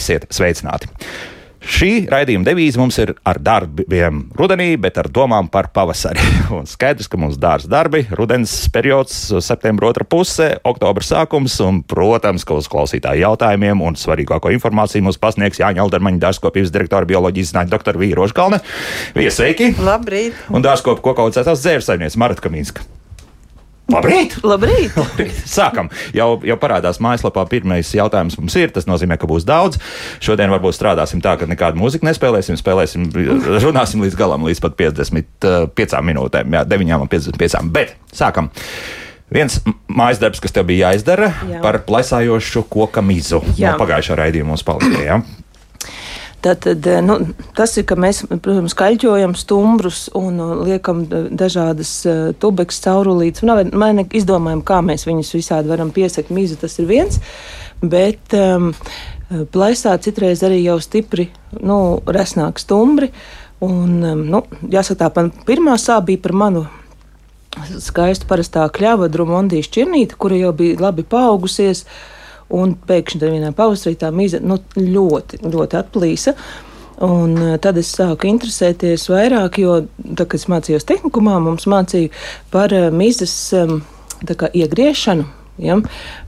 Esiet sveicināti! Šī raidījuma devīze mums ir ar darbiem rudenī, bet ar domām par pavasari. Un skaidrs, ka mums dārza darbi, rudens periods, septembra otra puse, oktobra sākums, un, protams, ka uz klausītāju jautājumiem un svarīgāko informāciju mums pasniegs Jāņa Aldermaņa dārzkopības direktora bioloģijas zinātņu doktora Vīra Rožkalne. Viesveiki! Labrīt! Un dārzkopu kokaucētās dzērsaimies Marata Kaminska. Labrīt! Labrīt! Sākam. Jau, jau parādās mājaslapā. Pirmais jautājums mums ir. Tas nozīmē, ka būs daudz. Šodien varbūt strādāsim tā, ka nekādu mūziku nespēlēsim. Spēlēsim, runāsim līdz galam, līdz pat 55 minūtēm. Jā, 9 un 55. Bet sākam. Viens mājas darbs, kas tev bija jāizdara Jā. par plēsājošu koka mizu. Jā. No pagājušā raidījuma mums palika. Tātad, nu, tas ir, ka mēs, protams, kaļķojam stumbrus un uh, liekam uh, dažādas uh, tubeks caurulītes. Vai vai ne izdomājam, kā mēs viņus visādi varam piesakt mizu, tas ir viens. Bet um, plaisā citreiz arī jau stipri, nu, resnāk stumbri. Un, um, nu, jāsaka tā, pan, pirmā sāp bija par manu skaistu parastā kļava drumondīša čirnīte, kura jau bija labi paaugusies. Un pēkšņi vienā pavasarī tā mīza nu, ļoti, ļoti atplīsa. Un eh, tad es sāku interesēties vairāk, jo, tā, kad es mācījos tehnikumā, mums mācīja par eh, mizas tā kā iegriešanu. Ja?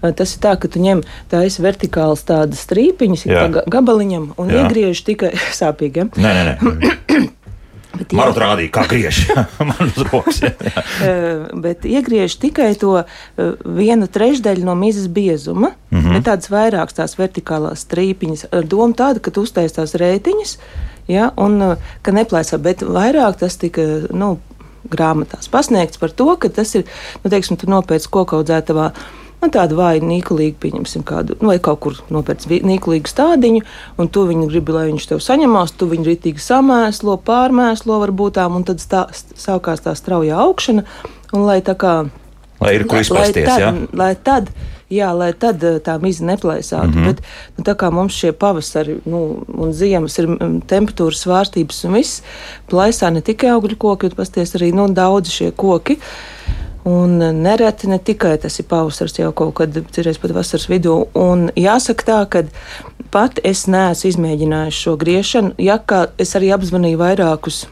Eh, Tas ir tā, ka tu ņem tādas vertikālas tādas strīpiņas, kā ga- gabaliņam, un Jā. iegriež tikai sāpīgi. Ja? Nē, nē, nē. Bet Man rādīja, kā griež. Man uz rokas. Eh, bet iegriež tikai to eh, vienu trešdaļu no mizas biezuma, mm. -hmm. bet tādas vairākas tās vertikālās strīpiņas. Ar domu tādu, ka tu uztais tās rētiņas, ja, un eh, ka neplēsā, bet vairāk tas tika, nu, grāmatās pasniegts par to, ka tas ir, nu, teiksim, tu nopēc kokaudzētavā. Nu, tādu vāju, nīkulīgu, pieņemsim, kādu, nu, vai kaut kur nopērts nīkulīgu stādiņu, un tu viņu gribi, lai viņš tev saņemās, tu viņu ritīgi samēslo, pārmēslo varbūt tām, un tad stā, st- sākās tā straujā augšana, un lai tā kā. Lai ir kur izpasties, jā? lai tad, jā, lai tad eh, tā miza neplēsātu. Mm. -hmm. Bet nu, tā kā mums šie pavasari nu, un ziemas ir mm, temperatūras svārstības un viss, plaisā ne tikai augļu koki, bet pasties arī nu, daudzi šie koki. Un eh, nereti ne tikai tas ir pavasars, jau kaut kad cerēs pat vasaras vidū. Un jāsaka tā, ka pat es neesmu izmēģinājis šo griešanu, ja kā es arī apzvanīju vairākus.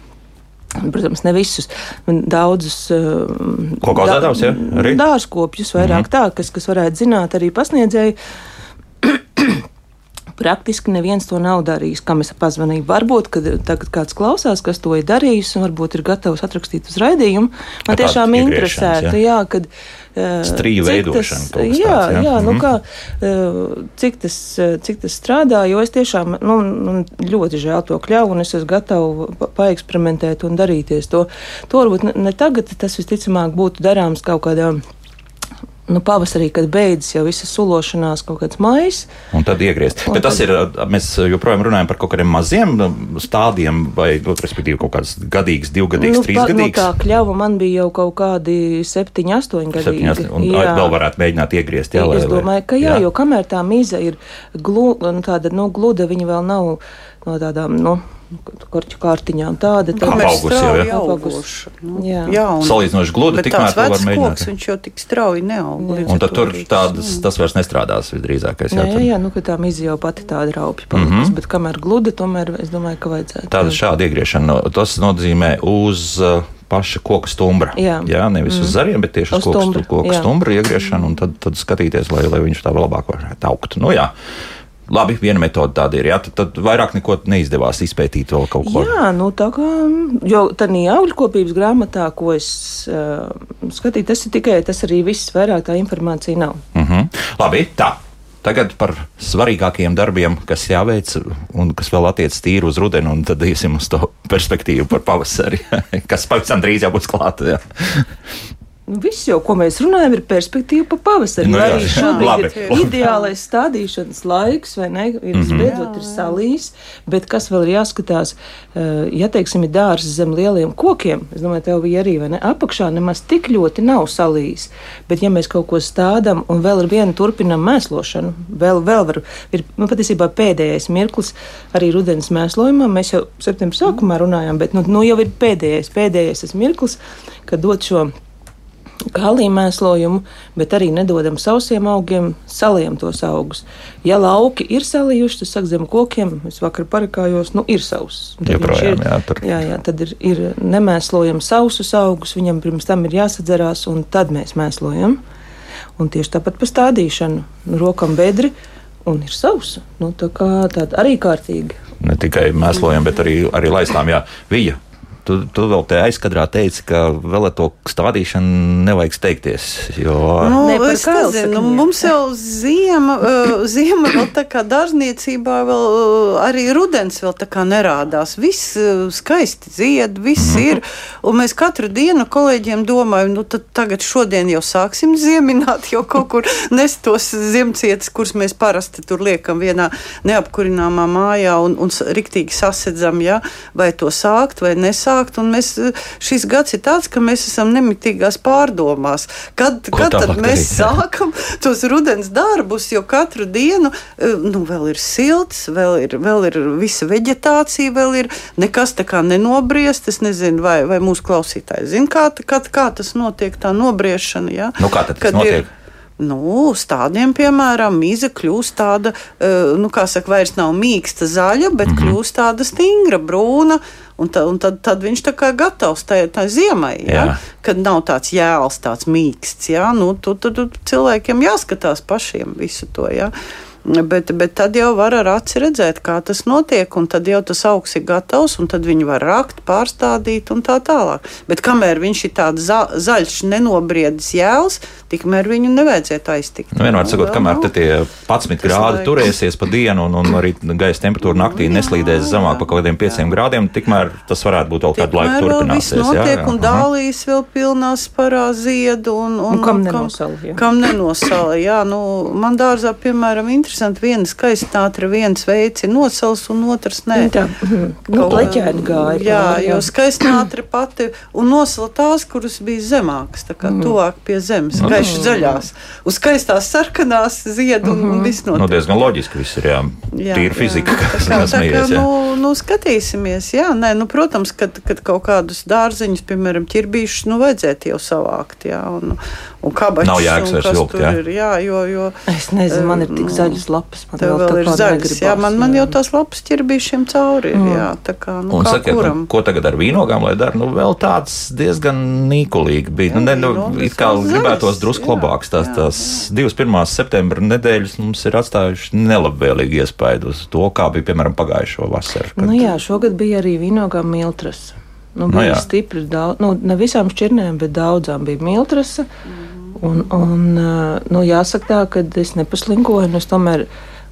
Protams, ne visus, daudzus Koku audzētājus, ja? Arī? dārzkopjus, vairāk mm -hmm. tā, kas, kas varētu zināt, arī pasniedzēji. Praktiski neviens to nav darījis, kam es pazvanīju. Varbūt, kad tagad kāds klausās, kas to ir darījis, un varbūt ir gatavs atrakstīt uz raidījumu. Man Tāda tiešām interesētu, jā. jā, kad. eh, cik veidošana tas- kas Jā, tāds, jā. jā, nu Mhm. kā, eh, cik tas, eh, cik tas strādā, jo es tiešām nu, man ļoti žēl to kļuvu, un es esmu gatava pa- paeksperimentēt un darīties to. To varbūt ne, ne tagad, tas visticamāk būtu darāms kaut kādā. Nu, pavasarī, kad beidzas jau visa sulošanās, kaut kāds maijs. Un tad iegriezt. Un Bet tas tad- ir, mēs joprojām runājam par kaut kādiem maziem stādiem, vai, nu, respektīvi, kaut kāds gadīgs, divgadīgs, nu, no trīsgadīgs. tā kļuva man bija jau kaut kādi septiņi, astoņi gadi. Septiņas, un vēl varētu mēģināt iegriezt. Jā, es lai- domāju, lai- ka jā, jā, jo kamēr tā mīza ir glu, nu, tāda nu, gluda, viņa vēl nav no tādām nu, korķu kārtiņām. Tāda tā Kamēr Apaugusi jau, jā. Apaugusi. Nu, Jā. jā, un, Salīdzinoši gluda, tikmēr to var mēģināt. koks, viņš jau tik strauji neaug. līdz Un tad tur tādas, tas, vairs nestrādās visdrīzākais. Jā, Jā, jā, jā, nu, ka tā mīza jau pati tāda raupja palikusi, mm -hmm. bet kamēr gluda, tomēr es domāju, ka vajadzētu. Tāda šāda iegriešana, tas nozīmē uz uh, paša koka stumbra. Jā. jā nevis mm. uz zariem, bet tieši uz, Uz koka, koka jā. stumbra iegriešanu, un tad, tad skatīties, lai, lai viņš tā labāk varētu augt. Nu, jā. Labi, viena metode tāda ir. Jā, tad, tad vairāk neko neizdevās izpētīt vēl kaut ko. Jā, nu tā kā, jo tā augļkopības grāmatā, ko es uh, skatīju, tas ir tikai tas arī viss, vairāk tā informācija nav. Uh -huh. Labi, tā. Tagad par svarīgākajiem darbiem, kas jāveic un kas vēl attiecas tīri uz rudeni, un tad iesim uz to perspektīvu par pavasari, kas pavisam drīz jau būs klāta. Nu, Viss jau, ko mēs runājam, ir perspektīva pa pavasari. Nu jā, arī šobrīd Labi, ir labi. ideālais stādīšanas laiks, vai ne? Ir Mhm. beidzot ir salījis, bet kas vēl ir jāskatās, eh, ja, teiksim, ir dārzs zem lieliem kokiem, es domāju, tev bija arī, vai ne? Apakšā nemaz tik ļoti nav salījis, bet ja mēs kaut ko stādam un vēl ar vienu turpinam mēslošanu, vēl, vēl var, ir, nu, patiesībā pēdējais mirklis arī rudens mēslojumā, mēs jau septembrī sākumā runājām, bet, nu, nu jau ir pēdējais, pēdējais mirklis, kad dot šo kālīju mēslojumu, bet arī nedodam sausiem augiem, saliem tos augus. Ja lauki ir salījuši, tad saka zem kokiem, es vakar parakājos, nu ir sauss. Joprojām, ir, jā, tur. jā, jā, tad ir, ir nemēslojam sausus augus, viņam pirms tam ir jāsadzerās, un tad mēs mēslojam. Un tieši tāpat pa stādīšanu, nu, rokam bedri, un ir sausa. Nu, tā kā tāda arī kārtīga. Ne tikai mēslojam, bet arī, arī laistām. Jā, Vija, tu, tu vēl te aizkadrā teici, ka vēl ar to stādīšanu nevajag steigties. Jo... Nu, Ne, es nezinu, nu, mums jau ziema, uh, ziema vēl tā kā dārzniecībā, vēl uh, arī rudens vēl tā kā nerādās. Viss uh, skaisti zied, viss ir. Un mēs katru dienu kolēģiem domājam, nu tad tagad šodien jau sāksim ziemināt, jau kaut kur nest tos ziemcietis, kurus mēs parasti tur liekam vienā neapkurināmā mājā un, un riktīgi sasedzam, ja? vai to sākt vai nesākt. Un mēs, uh, šis gads ir tāds, ka mēs esam nemitīgās pārdomās. Kad, Ko kad tad mēs darīt, sākam tos rudens darbus, jo katru dienu eh, nu, vēl ir silts, vēl ir, vēl ir visa vegetācija, vēl ir nekas tā kā nenobriest. Es nezinu, vai, vai mūsu klausītāji zina, kā, kā, kā tas notiek, tā nobriešana. Ja? Nu, kā tas Kad notiek? Ir, Nu, uz tādiem, piemēram, mīza kļūst tāda, eh, nu, kā saka, vairs nav mīksta zaļa, bet mm -hmm. kļūst tāda stingra, brūna. Un, ta, un tad, tad viņš tā kā gatavs tai, tai ziemai, ja? Jā. kad nav tāds jēls, tāds mīksts. Ja? Nu, tu, tu, tu, cilvēkiem jāskatās pašiem visu to. Ja? Bet, bet tad jau var ar aci redzēt, kā tas notiek, un tad jau tas augs ir gatavs, un tad viņi var rakt, pārstādīt un tā tālāk. Bet kamēr viņš ir tāds za, zaļš, nenobriedis jēls, tikmēr viņu nevajadzētu aiztikt. Nu, vienmēr sakot, kamēr te tie 11 grādi laiks. turēsies pa dienu, un, un arī gaisa temperatūra naktī jā, neslīdēs zemāk par kaut kādiem 5 grādiem, tikmēr tas varētu būt vēl kādu laiku Tikmēr vēl viss turpināsies. notiek, un dālijas vēl pilnā sparā ziedu. Un, un, Un kam nenosala, jā. Kam nenosala, jā. Nu, man dārzā, piemēram, interesanti, viena skaistātra, viens veids ir nosals, un otrs nē. Tā, mhm, nu, pleķēni gāja. Jā, pāri, jo skaistātra pati un nosala tās, kuras bija zemākas, tā kā tuvāk pie zemes, gaiši zaļās. Uz skaistās sarkanās ziedu un, un viss Nu, notiek. diezgan loģiski viss ir, jā. Jā, Tīra jā. fizika, Tā kas kā- tā kā, nesmējies. jā. Nu, nu, skatīsimies, jā, nē, nu, protams, kad, kad kaut kādus dārziņus, piemēram, ķirbīšus, nu, vajadzētu jau savākt, jā, un, un kabačus. Nav jēgas vairs vilkt, tur jā? ir, jā, jo, jo Es nezinu, man ir tik zaļas lapas. Man tev vēl tā ir zaļas, jā, man, man jau tās lapas ķirbīšiem cauri ir, Mm. jā, tā kā, nu, Un kā sakiet, kuram. nu, ko tagad ar vīnogām lai dara? Nu, vēl tāds diezgan nīkulīgi bija. Nu, ne, nu, it kā vēl gribētos drusku jā, labāks. Tās, jā, tās divas pirmās septembra nedēļas mums ir atstājušas nelabvēlīgu iespaidu uz to, kā bija, piemēram, pagājušo vasaru. kad- Nu, jā, šogad bija arī vīnogām miltras. Nu, Nu, bija jā. stipri daudz, nu, ne visām šķirnēm, bet daudzām bija miltrasa. Un, un, ā, nu, jāsaka tā, ka es nepaslinkoju, un es tomēr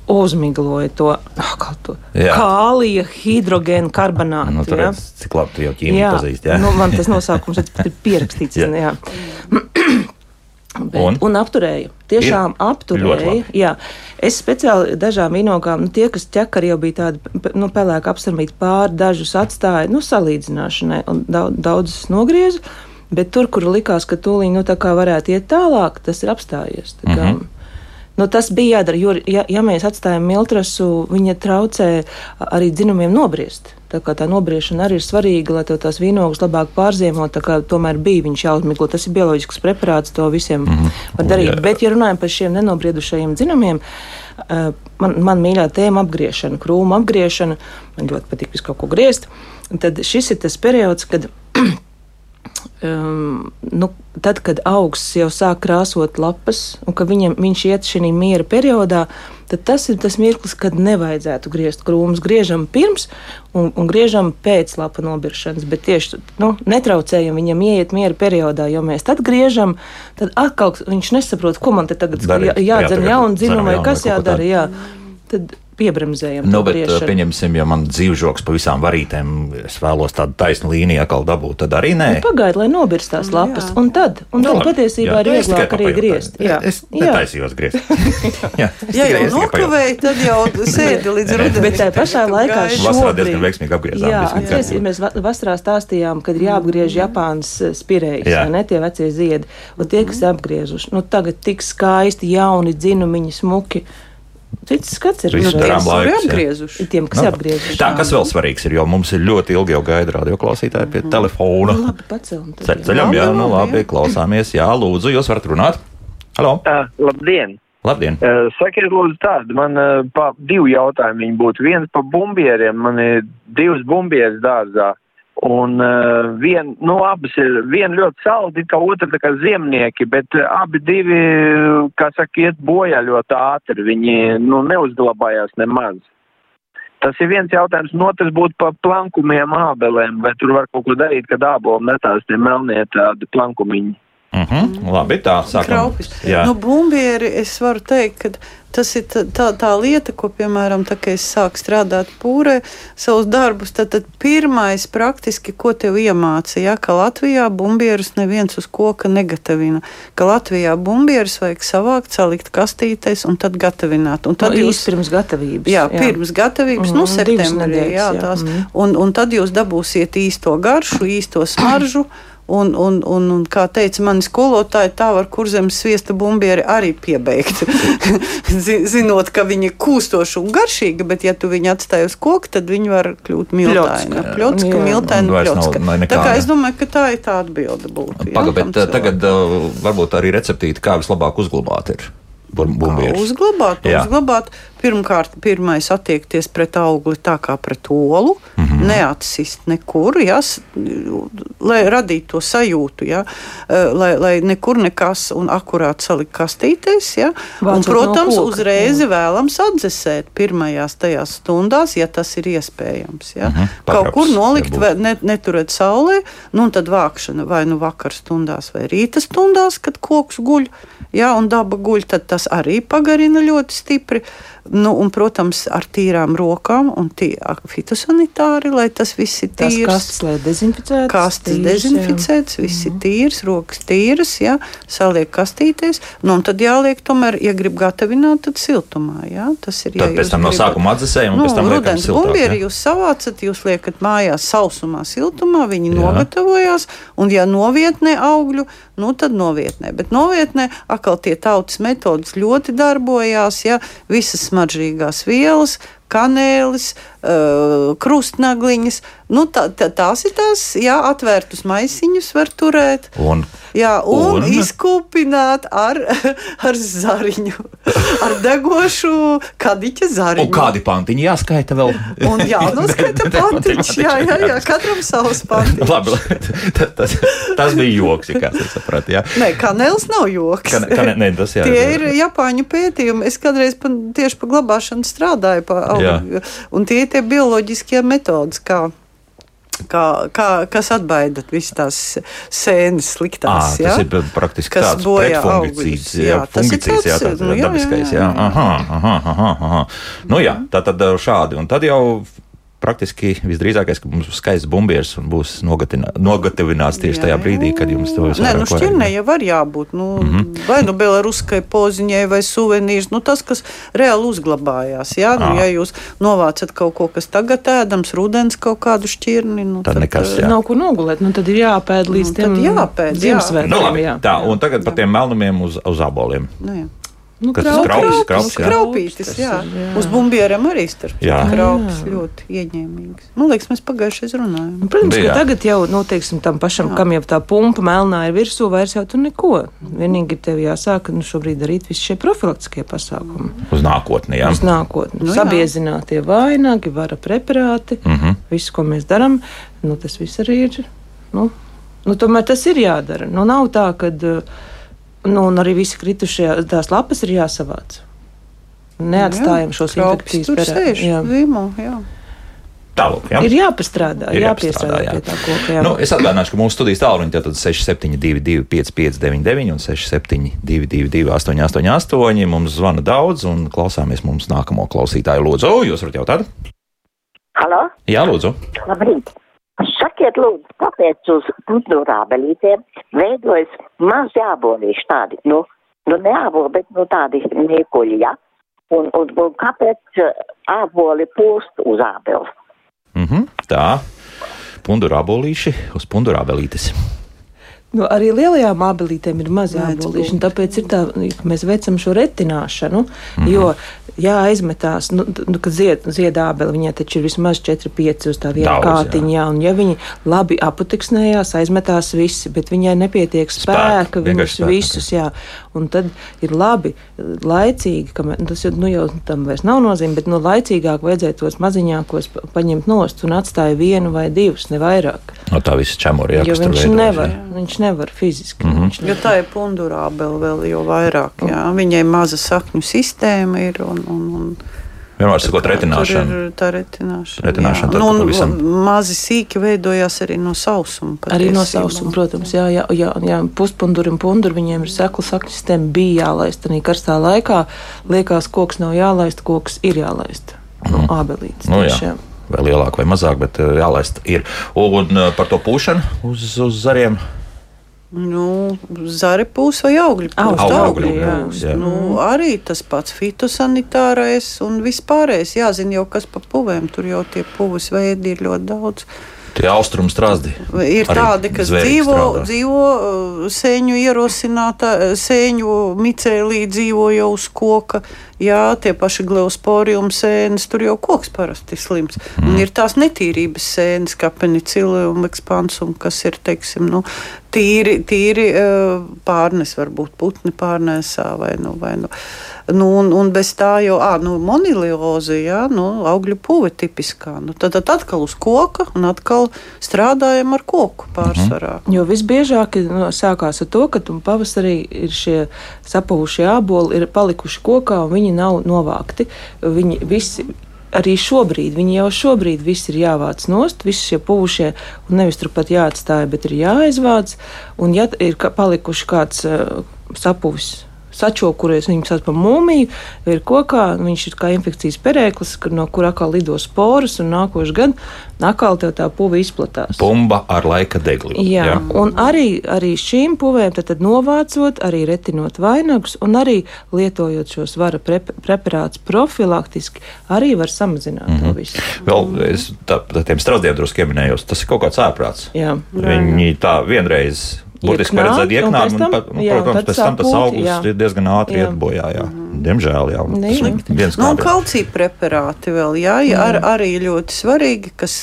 uzmigloju to, Jā. kālija hidrogēnu karbonātu. Nu, tur redz, cik labi tu jau ķīmiju pazīsti. Nu, man tas nosaukums ir pierakstīts. Jā. jā. Bet, Un? un? apturēju. Tiešām Ir apturēju. Jā. Es speciāli dažām vinogām, nu, tie, kas ķekari jau bija tādi nu, pelēki apsarmīti pāri, dažus atstāja nu, salīdzināšanai, un daudz, daudzus nogriezu. Bet tur, kur likās, ka tūlīt nu, varētu iet tālāk, tas ir apstājies. Tā kā, Mhm. Nu, tas bija jādara, jo, ja, ja mēs atstājam miltrasu, viņa traucē arī dzinumiem nobriest. Tā kā tā nobriešana arī ir svarīga, lai tās vīnogas labāk pārziemot. Tomēr bija viņš jāuzmiglo. Tas ir bioloģisks preparāts, to visiem mm -hmm. var darīt. Jā. Bet, ja runājam par šiem nenobriedušajiem dzinumiem, eh, man, man mīļā tēma apgriešana, krūma apgriešana, man ļoti patīk visu kaut ko griezt. Tad šis ir tas periods, kad um, nu, tad, kad augsts jau sāk krāsot lapas, un ka viņam, viņš iet šajā miera periodā, tad tas ir tas mirklis, kad nevajadzētu griezt krūmus. Griežam pirms un, un griežam pēc lapa nobiršanas, bet tieši nu, netraucējam viņam ieiet miera periodā, jo mēs tad griežam, tad atkal viņš nesaprot, ko man te tagad Darīt. jā, jādzer Jā, jaunu dzinumu vai kas jādara. Jā. Tad piebremzējam. Nu, bet, griešanu. pieņemsim, ja man dzīvžoks pa visām varītēm, es vēlos tādu taisnu līniju atkal dabūt, tad arī nē. Nu, Pagaid, lai nobirst tās lapas, jā. un tad, un Nu, tad labi, patiesībā jā. ir Nu, vieglāk arī griezt. Jā, Es jā. netaisījos griezt. jā, Ja jau nokavēji, tad jau sēdi līdz rudenim. Bet tajā pašā laikā šobrīd, diezgan veiksmīgi apgriezām, Jā, va- vasarā stāstījām, kad ir jāapgriež Japānas eh, spirējs, Jā. vai ne, tie vecie ziedi. Un tie, kas apgriezuši, nu tagad tik skaisti, jauni dzinumiņi, smuki. Cits skats ir. Nu, tiem- jā. apgriezuši. Tiem, kas Nu, ir apgriezuši. Tā, kas vēl svarīgs ir, jo mums ir ļoti ilgi jau gaida radioklausītāji pie telefona. Nu, labi, jā. ceļam, jā, Labi, nu labi, klausāmies. Jā, lūdzu, jūs varat runāt. Halo, Uh, labdien! labdien! Uh, sakiet, lūdzu, tādu. Man uh, pa divi jautājumi būtu. Viens par bumbieriem. Man ir divas bumbieres dārzā. Un uh, vien, nu, abas ir viena ļoti saldi, kā otra tā kā ziemnieki, bet uh, abi divi, kā saka, iet bojā ļoti ātri. Viņi, nu, neuzglabājās nemaz. Tas ir viens jautājums, un otrs būtu par plankumiem ābelēm, vai tur var kaut ko darīt, kad ābolu metās tie melnie tādi plankumiņi. Uh -huh. Labi, tā. Jā. Nu, bumbieri, es varu teikt, ka tas ir tā, tā, lieta, ko, piemēram, tā, es sāku strādāt pūrē savus darbus, tad, tad pirmais praktiski, ko tev iemāca, ja, ka Latvijā bumbierus neviens uz koka negatavina, ka Latvijā bumbierus vajag savākt, salikt kastītēs un tad gatavināt. Un tad Nu, jūs pirms gatavības. Jā, pirms gatavības, Mm, nu, septembrī. Jā, jā. tās, Mm. un, un tad jūs dabūsiet īsto garšu, īsto smaržu. Un, un, un, un, kā teica mani skolotāji, tā var kurzemes sviesta bumbieri arī piebeigt. Zi- Zinot, ka viņi ir kūstoši un garšīgi, bet, ja tu viņu atstāji uz koka, tad viņi var kļūt miltaini. Jā. miltaini, pļocka. nav Tā kā es domāju, ka tā ir tā atbilde būtu. jā, Pagaid, tam bet uh, tagad uh, varbūt arī receptīti, kā vislabāk uzglabāt ir bum- Kā bumbierus. Uzglabāt, Jā. Pirmkārt, pirmais attiekties pret augli tā kā pret olu, mm. -hmm. neatsist nekur, jas, lai radītu to sajūtu, ja, eh, lai, lai nekur nekas un akurāt salikt kastītēs. Ja, un, Vācot no protams, koka, uzreiz jā. vēlams atdzesēt pirmajās tajās stundās, ja tas ir iespējams. Ja. Mm -hmm. Kaut kur nolikt, vai ne, neturēt saulē, nu, un tad vākšana vai nu vakar stundās vai rīta stundās, kad koks guļ. Jā, un daba guļ, tad tas arī pagarina ļoti stipri. Nu, un, protams, ar tīrām rokām un fitosanitāri, lai tas viss ir Tas tīrs. kastes, lai dezinficētas. Kastes tīras, jā. dezinficēts, viss ir tīrs, rokas tīras, jā, saliek kastīties. Nu, un tad jāliek, tomēr, ja grib gatavināt, tad siltumā. Jā, tas ir. Tad pēc tam no sākuma atdzesējam, un Nu, pēc tam liekam rudens siltāk. bumbieri jūs savācat, jūs liekat mājās sausumā, siltumā, viņi Jā. Jā. nogatavojās, un ja novietnē augļu, nu tad novietnē. Bet novietnē atkal tie tautas metodas ļoti darbojās, ja visas smaržīgās vielas, kanēlis, uh, krustnagliņas. Nu, tā, tā, tās ir tās, jā, atvērtus maisiņus var turēt. Un Jā, un, Un? izkūpināt ar, ar zariņu, ar degošu kadiķa zariņu. Un kādi pantiņi jāskaita vēl? Un jā, noskaita pantiņš. Jā, jā, jā, katram savs pantiņš. Labi, tas, tas, tas bija joks, ja kāds saprata. Jā, Nē, kanēls nav joks. ka, ka, ne, tas jā, Tie ir Japāņu pētījumi. Es kādreiz pa, tieši par glabāšanu strādāju, pa, un tie ir tie bioloģiskie metodas, kā, kā, kā, kas atbaida visas tās sēnes À, sliktās. tas jā? ir praktiski Kas tāds pretfungicīds, jā, Jā, tas ir fungicīds, jā, tāds, tāds nu, jā, dabiskais, jā. jā, jā. Aha, aha, aha, aha. Nu jā, tā tad šādi, un tad jau praktiski visdrīzākais, ka mums būs skaists bumbieris un būs nogatina- nogatavināts tieši tajā brīdī, kad jums to Nē, visvairāk nu šķirnē jau var jābūt. Nu, mm. -hmm. Vai nu belaruskai poziņai, vai suvenīrs. Nu, tas, kas reāli uzglabājās. Jā, nu, Ā. ja jūs novācat kaut ko, kas tagad ēdams, rudens kaut kādu šķirni, nu, Tad nekas, eh, jā. Nav kur nogulēt, nu tad ir jāpēd līdz Nu, tiem tad jāpēd, jā. Ziemassvētkiem. Nu, labi, jā. tā, un tagad par tiem melnumiem uz, uz aboliem. Nu, jā. Nu, Kas kraupis, kraupis, Kraupis, jā. kraupītis, jā. jā. Uz bumbieram arī starp kraupis ļoti ieņēmīgs. Man liekas, mēs pagājušajā runājām. Nu, Protams, Bija. ka tagad jau, nu, teiksim, tam pašam, Jā. kam jau tā pumpa melnā ir virsū, vairs jau tur neko. Vienīgi tev jāsāk nu, šobrīd darīt visi šie profilaktiskie pasākumi. Uz nākotni, jā. Uz nākotni. Nu, jā. Sabiezinātie vainagi, vara preparāti, Mm -hmm. viss, ko mēs darām, nu, tas viss arī ir. Nu, nu, tomēr tas ir jādara. Nu, nav tā, ka. Nu, un arī visi kritušie tās lapas ir jāsavāc. Neatstājam šos Kraupis infekcijas tur sēž, jā. jā. Tālāk, jā. Ir jāpastrādā, Ir jāpiestrādā jāpastrādā, jā. pie tā koka. Jā. Nu, es atgādināšu, ka mūsu studijas tālruņi ir 6722, 559, un 6722, 888. Mums zvana daudz, un klausāmies mums nākamo klausītāju. Lūdzu, jūs varat jautāt? Halo, Jā, lūdzu. labrīt! Sakiet, lūdzu, kāpēc uz putnurābelītēm veidojas mazi ābolīši tādi, nu, nu ne āboli, bet nu tādi niekuļi, ja? Un, un, un kāpēc eh, āboli pūst uz ābeles? Mhm, tā. Pundurā bolīši uz pundurā belītes. Nu, arī lielajām abelītēm ir mazi abolīši, tāpēc ir tā, ka mēs veicam šo retināšanu. Mm -hmm. Jo jāaizmetās, nu, nu kad zied, ziedābeli, viņai taču ir vismaz 4-5 uz tā viena kātiņa, jā. un ja viņi labi aputeksnējās, aizmetās visi, bet viņai nepietiek spēka, Spēka, viņus spēka, visus, jā, un tad ir labi, laicīgi, ka mē- tas jau, nu, jau tam vairs nav nozīme, bet, nu, laicīgāk vajadzēja tos maziņākos pa- paņemt nost un atstāja vienu vai divus, ne vairāk. No tā visa čemura, jā, Jo kas tur viņš veidojas, nevar, jā. viņš nevar fiziski. Mm. -hmm. viņš Jo tā ir pundurābele vēl jau vairāk. Jā. Viņai maza sakņu sistēma ir un, un, un Vienmēr sakot, retināšana. ir tā retināšana. Retināšana, jā. tad nu, un pavisam. mazi sīki veidojās arī no sausuma. Arī no sausuma, protams, jā, jā, jā, jā puspunduri un punduri viņiem ir sekla sakņu sistēma, bija jālaist. Arī karstā laikā liekas, koks nav jālaist, koks ir jālaist. No ābelītes. Nu, tieši, jā. Vai lielāk vai mazāk, bet uh, jālaist ir. Un uh, par to pūšanu uz, uz zariem. Nu, zari pūs vai augļi pūs. Augļi, Tā augļi, augļi jā, pūs. jā. Nu, arī tas pats fitosanitārais un vispārējais. Jāzina jau, kas pa puvēm. Tur jau tie puvis veidi ir ļoti daudz. Tie austrumu strāzdi. Ir tādi, kas dzīvo, strādā. dzīvo uh, sēņu ierosinātā, sēņu micēlī dzīvo jau uz koka. Jā, tie paši gleosporium sēnes, tur jau koks parasti slims. Mm. Un ir tās netīrības sēnes, kā penicillium expansum, kas ir, teiksim, nu, tīri, tīri pārnes, varbūt putni pārnēsā vai nu. Vai nu. Nu, un, un bez tā jau à, nu, monilioze, jā, nu, augļu puve tipiskā. Nu, tad, tad atkal uz koka un atkal strādājam ar koku pārsvarā. Jo visbiežāk nu, sākās ar to, ka pavasarī ir šie sapuvušie āboli, ir palikuši kokā un viņi nav novākti. Viņi visi. Arī šobrīd, viņi jau šobrīd viss ir jāvāc nost, visi šie puvušie, un nevis turpat jāatstāja, bet ir jāaizvāc. Un, ja ir palikuši kāds uh, sapuvis sačokuries, viņu sauc par mūmiju, ir kokā, viņš ir kā infekcijas perēklis, kur, no kur atkal lido sporas, un nākošais gads atkal tā puva izplatās. Pumba ar laika degli. Jā, jā. un arī, arī šīm puvēm tad, tad novācot, arī retinot vainagus un arī lietojot šos vara prep preparātus profilaktiski, arī var samazināt mm -hmm. to visu. Vēl es tā, tā tiem strazdiem drusku pieminējos. Tas ir kaut kāds ārprāts. Jā. Viņi tā vienreiz. Ieknāt, paredzēt pēc un, pat, nu, jā, protams, pēc tam tas jā. ir diezgan ātri iet bojā. Jā. Diemžēl, Nu, un kā kalcija preparāti vēl, jā, jā ar, arī ļoti svarīgi, kas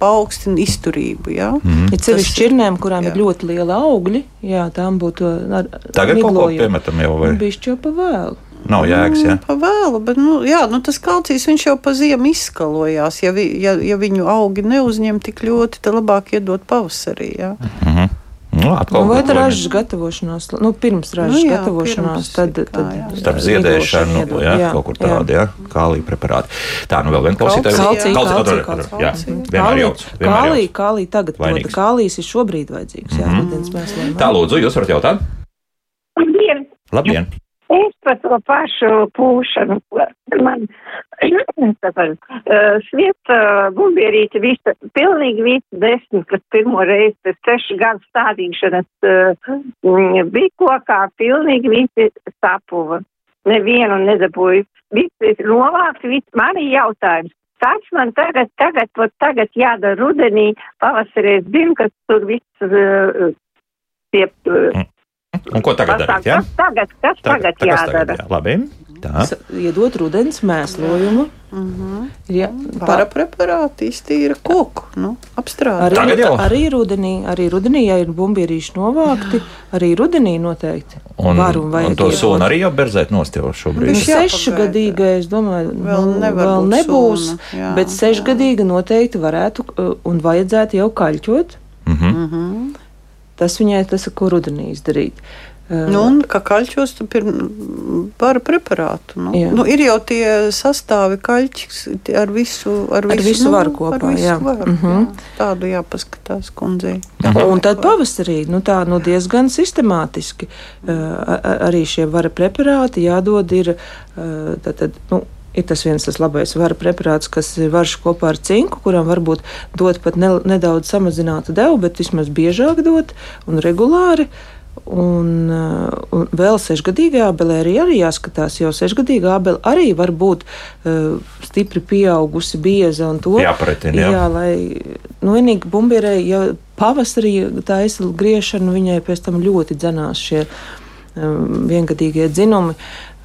paaugstina izturību. Jā. Mhm. Ir sevišķi čirnēm, kurām jā. ir ļoti liela augļi, jā, tām būtu ar, Tagad kaut ko piemetam jau, vai Nu, bišķi jau pa vēlu. nav jēgas, jā. Pa vēlu, bet nu, jā, nu, tas kalcijs viņš jau pa ziemu izskalojās. Ja, vi, ja, ja viņu augi neuzņem tik ļoti, tad labāk iedot pavasarī. Jā. Mhm. Nu, Nu, vai ko ražas gatavošanās, nu, pirms ražas Nu, jā, gatavošanās, pirms tad, it kā, tad jā. Starp ziedēšanu, iedod. jā, kaut kur tādi, jā, kālija preparāti. Tā, nu vēl viena klausītāja. Kalcija, Kalcija, kalcija, kalcija, kalcija. Jā, kālija tagad Vainīgs. prota. Kālijas ir šobrīd vajadzīgs, jā, Mhm. rudens mēsliem. Tā, lūdzu, jūs varat jautāt? Labdien! Labdien! Es par to pašu pūšanu. Man tāpēc, uh, svieta bumbierīte visa, pilnīgi visa desmit, kas pirmo reizi pēc sešu gadu stādīšanas uh, bija kokā, pilnīgi visi sapuva. Nevienu nedabūju. Visi ir novākti, visi. Man ir jautājums. Kas man tagad, tagad, vat tagad jādara rudenī, pavasarī es zinu, ka tur viss uh, tie. Uh, Un ko tagad darīt? Jā? Kas tagad, kas tagad, tā- kas jādara? jā, Labi. Tā. Iedot rudens mēslojumu. Mhm. Jā, Para preparāti iztīra koku, nu, apstrādā. Arī, Tagad jau. arī rudenī, arī rudenī, ja ir bumbierīši novākti, arī rudenī noteikti. Un, var un un vajag to iedot. sunu arī jau berzēt nost jau Nu, šobrīd. Viņš. Sešgadīgai, es domāju, Vēl nu, nevar vēl nebūs, suna, jā, bet sešgadīga noteikti varētu uh, un vajadzētu jau kaļķot. Mhm. Mhm. Tas viņai tas ir, ko rudenī izdarīt. Uh, Nu, un kā kaļķos, tad ir bara preparātu. Nu. Jā. Nu, ir jau tie sastāvi kaļķis ar visu, ar Ar visu, visu nu, varu kopā, ar visu jā. Varu, Mhm. jā. Tādu jāpaskatās kundzei. Un tad pavasarī nu, tā nu, diezgan sistemātiski uh, arī šie vara preparāti jādod. Ir, uh, tad, tad, nu, ir tas viens tas labais vara preparāts, kas ir varš kopā ar cinku, kuram varbūt dot pat ne, nedaudz samazinātu devu, bet vismaz biežāk dot un regulāri. Un, uh, un vēl sešgadīgā abelē arī, arī jāskatās, jo sešgadīgā abele arī var būt uh, stipri pieaugusi, bieza un to Jāparetina, jā. jā, lai nu, vienīgi bumbierē, ja pavasarī taisa griešanu, viņai pēc tam ļoti dzenās šie um, viengadīgie dzinumi.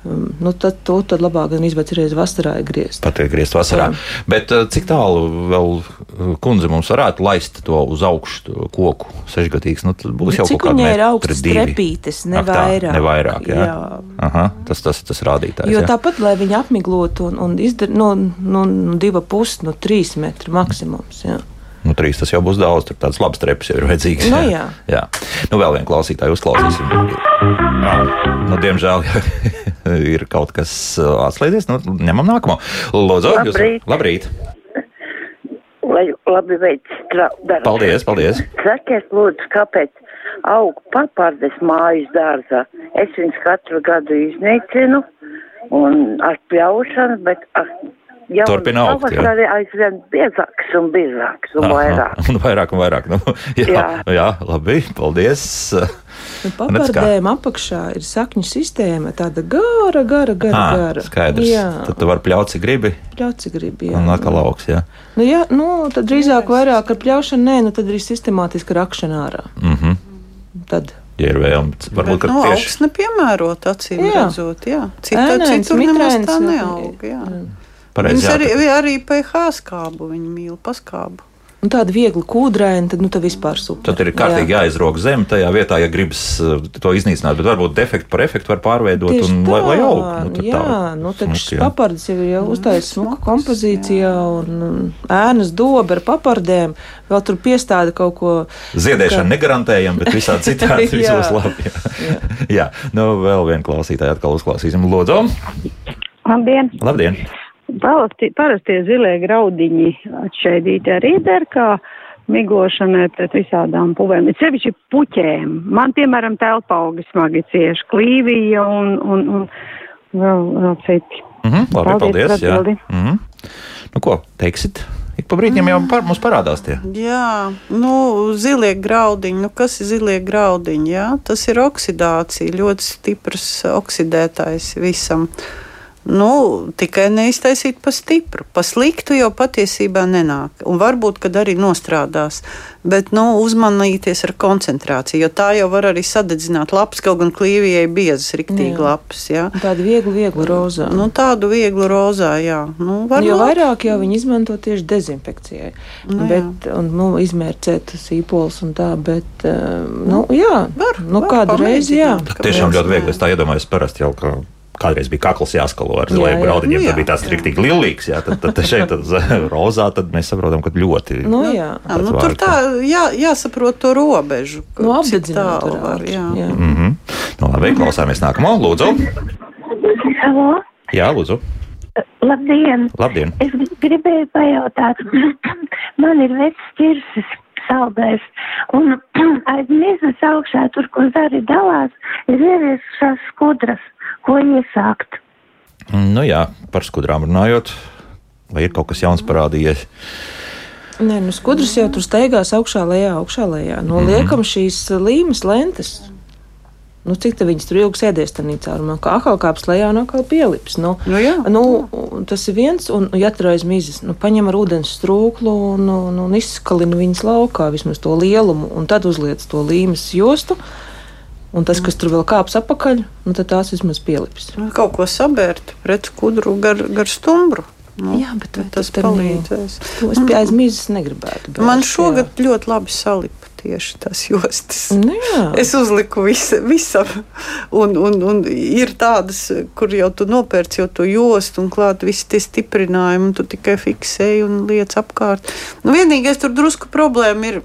Um, nu, tad to tad labāk gan izvēlēties reizes vasarā griezt. Pat ir griezt vasarā. Jā. Bet uh, cik tālu vēl uh, kundze mums varētu laist to uz augšu to koku sešgadīgs? Nu, tad būs jau Cik kaut kāda viņai ir augsts trepītes, ne vairāk. Ne vairāk, jā. Jā. Aha, tas tas tas rādītājs. Jo jā. tāpat, lai viņi apmiglotu un, un izdarītu no, no, no diva puses, no trīs metru maksimums. Jā. Nu, trīs tas jau būs daudz, tur tāds labs treps jau ir vajadzīgs. Nu, jā. jā. Nu, vēl vienu klausītāju uzklausīsim. Nu, diemžēl ir kaut kas uh, atslēdzies. Nu, ņemam nākamo. Lūdzu, Labrīt. labrīt. Lai labi veids darbu. Paldies, paldies. Sakiet, lūdzu, kāpēc aug papardes mājas dārzā? Es viņus katru gadu iznīcinu un ar pļaušanu, bet ar jau Turpina augt, jā. pavasarī aizvien biezāks un biezāks un vairāk. Un vairāk, un vairāk. Nu, jā, jā. Jā. jā, labi, paldies. Nu. Papardēm apakšā ir sakņu sistēma, tāda gara, gara, gara. Ah, gara. skaidrs. Jā, Tad tu vari pļaut, cik gribi, pļauci gribi. Jā. un atkal augs. Jā. Nu, jā, nu, tad drīzāk vairāk ar pļaušanu, nē, nu, tad arī sistemātiski rakšana ārā. Mm -hmm. Tad Ja ir vēlme, varbūt Bet, nu, tieši augsts nepiemērot, acīm Jā. redzot. Jā. Cita, Ēnains, citur nemaz tā jā. neaug. Jā. pareizi. Viņas jā, arī, arī pH skābu viņi mīl, paskābu. un tāda viegla kūdraina, tad, nu, tad vispār super. Tad ir kārtīgi jā. jāizrok zem tajā vietā, ja gribas uh, to iznīcināt, bet varbūt defektu par efektu var pārveidot Tieši un tā, lai, lai aug. Nu, jā, tā, nu, tad šis jā. papards jau ir jau uztaisījis smuka kompozīcijā un ēnas doba ar papardēm. Vēl tur piestāda kaut ko. Ziedēšana negarantējama, bet visādi citādi Jā. visos labi. Jā. jā, nu vēl vienu klausītāju atkal uzklausīsim. Lūdzu, Labdien! labdien! Parasti, parastie zilie graudiņi atšķaidīti arī der kā migošanai pret visādām puvēm, bet sevišķi puķēm. Man, piemēram, telpa augi smagi cieši klīvija un, un, un vēl, vēl citi. Mhm, labi, Paldies paldies. jā. atbildi. Mhm. Nu, ko teiksit? Ik pa brīdim jau par, mums parādās tie. Jā, nu, zilie graudiņi. Nu, kas ir zilie graudiņi? Jā? Tas ir oksidācija, ļoti stiprs oksidētājs visam. Nu, tikai neiztaisīt pa stipru. Pa sliktu jau patiesībā nenāk. Un varbūt, kad arī nostrādās. Bet nu, uzmanīties ar koncentrāciju, jo tā jau var arī sadedzināt lapas, kaut gan klīvijai biezas, riktīgi Jā. lapas. Jā. Tāda viegla, viegla rozā. Nu, tādu vieglu rozā, jā. Nu, Jo būt. vairāk jau viņi izmanto tieši dezinfekcijai. Nu, Nu, bet, un, nu, izmērcēt sīpols un tā, bet, uh, nu, jā, Var, nu, var kādu reizi, jā. Tas tiešām ļoti viegli. Es tā iedomājos, parasti jau kā. Kādreiz bija kakls jāskalo ar jā. graudiņiem. Nu, Tad jā. bija tāds riktīgi lilīgs. Jā, tad, tad šeit tad, rozā tad mēs saprotam, ka ļoti. Nu, jā. Jā, nu, tur tā jā, jāsaprot to robežu. ka Nu, cik apdedzināt tālu var Jā. jā. Mm -hmm. nu, labi, klausāmies nākamo. Lūdzu. Halo, Jā, lūdzu. labdien! Labdien. Es gribēju pajautāt, man ir vecs ķirsis saldējs, un aiz mizas augšā, tur, kur zari dalās, ir ieviesušās skudras, ko iesākt. Nu jā, par skudrām runājot. Vai ir kaut kas jauns parādījies? Nē, nu, skudras jau tur steigās augšā, lejā, augšā, lejā. Nu, liekam šīs līmes lentes. Nu, cik tā viņas tur ilgi sēdēs tajā caurumā? Kā atkal kāps lejā un atkal pielips. Nu, Nu, jā. nu, tas ir viens, un aiz mizas, nu, paņem ar ūdens strūklu un, un, un izskalina viņas laukā vismaz to lielumu, un tad uzliec to līmes jostu. Un tas, kas tur vēl kāps apakaļ, nu, tad tās vismaz pielips. Nu, Kaut ko sabērt pret skudru gar, gar stumbru. Nu, Jā, bet tas palīdzēs. To es pie aiz mizas negribētu. bērt, Man jā. šogad ļoti labi salipa tieši tās jostas. Nu, jā. Es uzliku visu, visam, un, un, un ir tādas, kur jau tu nopērci jau to jostu, un klāt visi tie stiprinājumi, un tu tikai fiksēji un liec apkārt. Nu, vienīgais tur drusku problēma ir.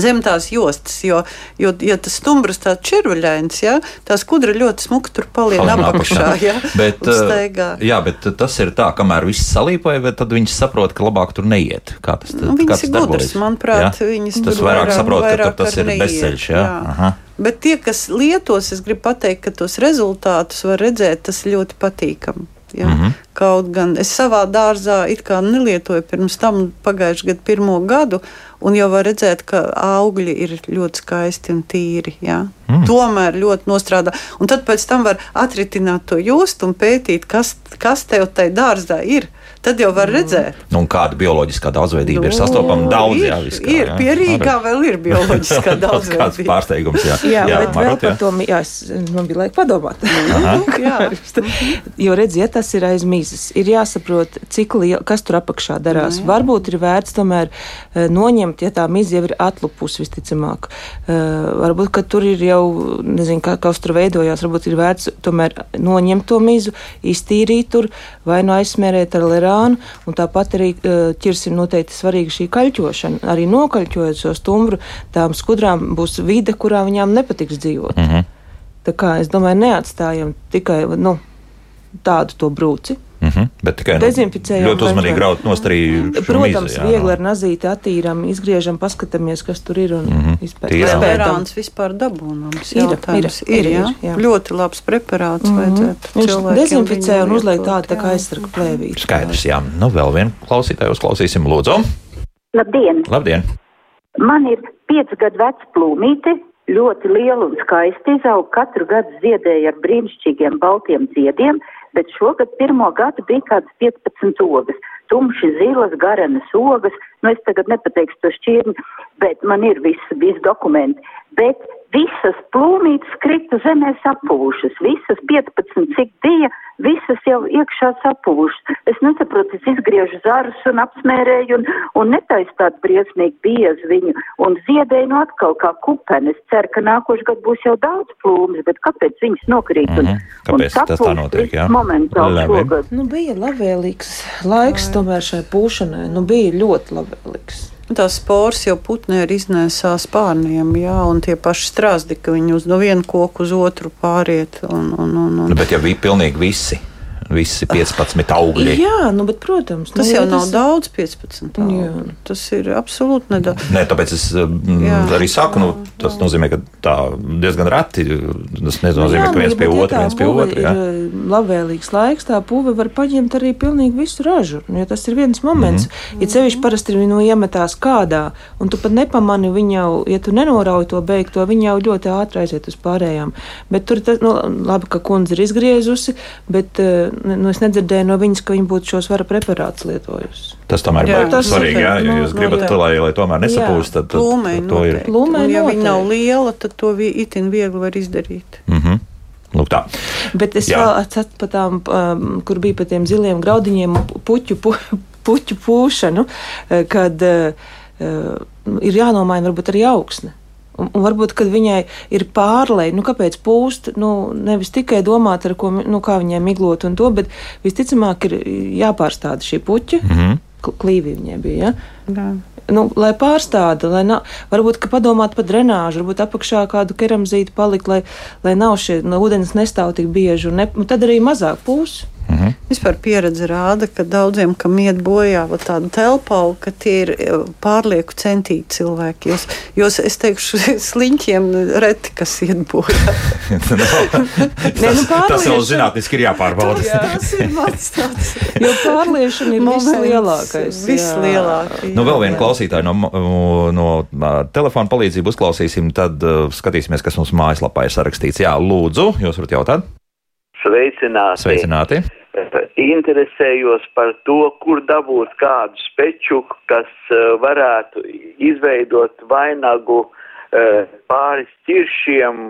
Zem tās jostas, jo, jo ja tas stumbrs tāds čirvaļains, ja, tā skudra ļoti smuki tur paliek apakšā. Ja, bet, staigā. jā, bet tas ir tā, kamēr viss salīpoja, tad viņš saprot, ka labāk tur neiet. Kā tas, Nu, kā viņas tas ir gudras, manuprāt, Jā? viņas Tas tur vairāk saprot, ka vairāk tur tas ir neiet, bezceļš. Jā? jā. Bet tie, kas lietos, es gribu pateikt, ka tos rezultātus var redzēt, tas ļoti patīkami. Ja? Mm. -hmm. Kaut gan es savā dārzā it kā nelietoju pirms tam pagājušajā gadā pirmo gadu, un jau var redzēt, ka augļi ir ļoti skaisti un tīri. Jā. Mm. Tomēr ļoti nostrādā. Un tad pēc tam var atritināt to jostu un pētīt, kas, kas tev tajā dārzā ir tad jau var redzēt. Nu, kāda bioloģiskā daudzveidība nu, ir sastopama daudz, ir, jā, viskā, ir. Jā. Pie Rīgā vēl ir bioloģiskā daudzveidība. Kāds pārsteigums, jā. Jā, jā bet Marot, vēl par to, jā, es, man bija laika padomāt. jā. jo, redz, ja tas ir aiz mīzes, ir jāsaprot, cik liela, kas tur apakšā darās. Jā, jā. Varbūt ir vērts tomēr uh, noņemt, ja tā miza jau ir atlupus visticamāk. Uh, varbūt, ka tur ir jau, nezinu, kā, kas tur veidojās, varbūt ir vērts tomēr noņemt to mizu, iztīrīt tur vai nu aizsmērēt ar lerā urānu, un tāpat arī ķirsim noteikti svarīga šī kaļķošana. Arī nokaļķojot šo stumbru, tām skudrām būs vide, kurā viņām nepatiks dzīvot. -hmm. Tā kā es domāju, neatstājam tikai nu, tādu to brūci. Mm -hmm. Bet tikai nu, ļoti uzmanīgi raut nost arī. Protams, mīzu, jā, viegli ar nazīti attīram, izgriežam, paskatāmies, kas tur ir un mm -hmm. izpētām. Preparāts vispār dabūnams. Ir, ir, ir, ir, jā. jā. Ļoti labs preparāts mm -hmm. vajadzētu. Viņš dezinficē un uzliek tādu tā kā aizsargu plēvīti. Skaidrs, jā. Nu, vēl vienu klausītāju uzklausīsim, lūdzu. Labdien! Labdien! Man ir piecu gadu veca plūmīte, ļoti liela un skaista izaug, katru gadu ziedēja ar brīnišķīgiem baltiem ziediem, bet šogad pirmo gadu bija kādas 15 ogas. Tumši zilas, garenas ogas, nu es tagad nepateikšu to šķirni, bet man ir visi, visi dokumenti. Bet visas plūmītes krita zemē sapūšas, visas 15 cik bija, visas jau iekšā sapūšas. Es nesaprotu, es izgriežu zarus un apsmērēju un, un netaisu tādu briesmīgi biezu viņu un ziedēju no atkal kā kupeni. Es ceru, ka nākošu gadu būs jau daudz plūmes, bet kāpēc viņas nokrīt? Mm -hmm. Kāpēc un tas tā notiek? Jā, momentāli šogad. Nu, bija labvēlīgs laiks tomēr šai pūšanai, nu bija ļoti labvēlīgs. Tās spores jau putnē ir iznēsās pārniem, jā, un tie paši strāzdi, ka viņi uz no vienu koku uz otru pāriet. Un, un, un, un. Nu, bet ja bija pilnīgi visi visi 15 augļi. Jā, nu, bet, protams, tas nu, jau nav tas... daudz, 15. Augļi. Tas ir absolūti nedaudz. Nē, tāpēc es mm, jā, arī saku, nu, tas nozīmē, ka tā diezgan reti. Tas nenozīmē, jā, ka viens pie otra, viens pie otra. Jā. Eh, labvēlīgs laiks, tā puve var paņemt arī pilnīgi visu ražu. Nu, ja tas ir viens moments, mm -hmm. ja cevišķi parasti ir nu, iemetās kādā, un tu pat nepamani viņu jau, ja tu nenorauj to beigto, viņa jau ļoti ātri aiziet uz pārējām. Bet tur, tas, nu, labi, ka kundze ir izgriezusi, bet uh, nu, es nedzirdēju no viņas, ka viņa būtu šos vara preparātus lietojusi. Tas tomēr jā, ir svarīgi. Jā, ja jūs nu, gribat, nu, lai, lai tomēr nesapūst, tad, tad, tad to ir. Plūmei, ja viņa nav liela, tad to itin viegli var izdarīt. Mm -hmm. Lūk, tā. Bet es Jā. vēl atceros par tām, um, kur bija par tiem ziliem graudiņiem, puķu, pu, puķu pūšanu, eh, kad uh, ir jānomaina varbūt arī augsne. Un, un varbūt, kad viņai ir pārlei, nu, kāpēc pūst, nu, nevis tikai domāt, ko, nu, kā viņai miglot un to, bet visticamāk ir jāpārstāda šī puķa. Mm -hmm. Klīvī viņai bija. Ja? Jā. Nu, lai pārstāda, lai nav, varbūt padomāt par drenāžu, varbūt apakšā kādu keramzītu palikt, lai, lai nav šie no, ūdens nestāv tik bieži, un ne, tad arī mazāk pūs. Mm -hmm. Vispār pieredze rāda, ka daudziem, kam iet bojā tāda telpa, ka tie ir e, pārlieku centīgi cilvēki. Jos, jos es teikšu, sliņķiem reti, kas iet bojā. no, Nē, nu, tas jau zinātniski ir jāpārbauda. jā, tas ir mans tāds. jo pārliešana ir vislielākais. Vislielākais. Nu, vēl vienu klausītāju no, no telefona palīdzību uzklausīsim, tad uh, skatīsimies, kas mums mājaslapā ir sarakstīts. Jā, lūdzu, jūs varat jautāt? Sveicināti! Sveicināti. Interesējos par to, kur dabūt kādu speču, kas uh, varētu izveidot vainagu uh, pāris ķiršiem,